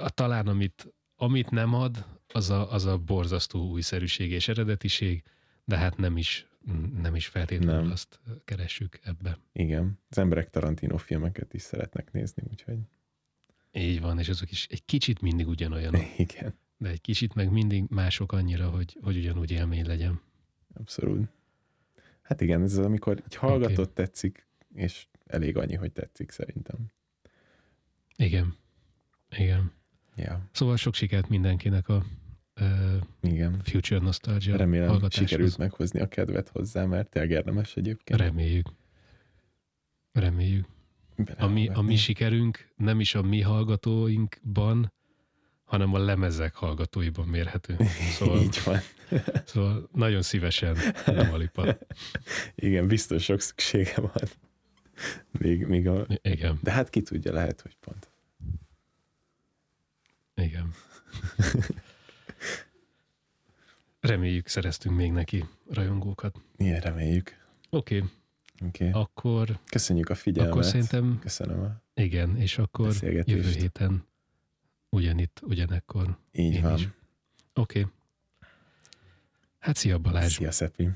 talán amit, amit nem ad, az a, az a borzasztó újszerűség és eredetiség, de hát nem is, nem is feltétlenül nem. azt keressük ebbe. Igen, az emberek Tarantino filmeket is szeretnek nézni, úgyhogy... Így van, és azok is egy kicsit mindig ugyanolyanok. [LAUGHS] Igen. De egy kicsit meg mindig mások annyira, hogy, hogy ugyanúgy élmény legyen. Abszolút. Hát igen, ez az, amikor így hallgatott, okay. tetszik, és elég annyi, hogy tetszik szerintem. Igen. Igen. Ja. Szóval sok sikert mindenkinek a uh, Igen. Future Nostalgia Remélem sikerült meghozni a kedvet hozzá, mert tényleg érdemes egyébként. Reméljük. Reméljük. A mi, a mi sikerünk nem is a mi hallgatóinkban, hanem a lemezek hallgatóiban mérhető. [LAUGHS] Szóval, Így van. [LAUGHS] Szóval nagyon szívesen nem alipa. [LAUGHS] Igen, biztos sok szüksége van. Még, még a... Igen. De hát ki tudja, lehet, hogy pont. Igen. Reméljük, szereztünk még neki rajongókat. Igen, reméljük. Oké. Okay. Okay. Akkor... Köszönjük a figyelmet. Akkor szerintem... Köszönöm a Igen, és akkor jövő héten ugyanitt, ugyanekkor. Így van. Oké. Okay. Hát szia Balázs. Szia Szepi.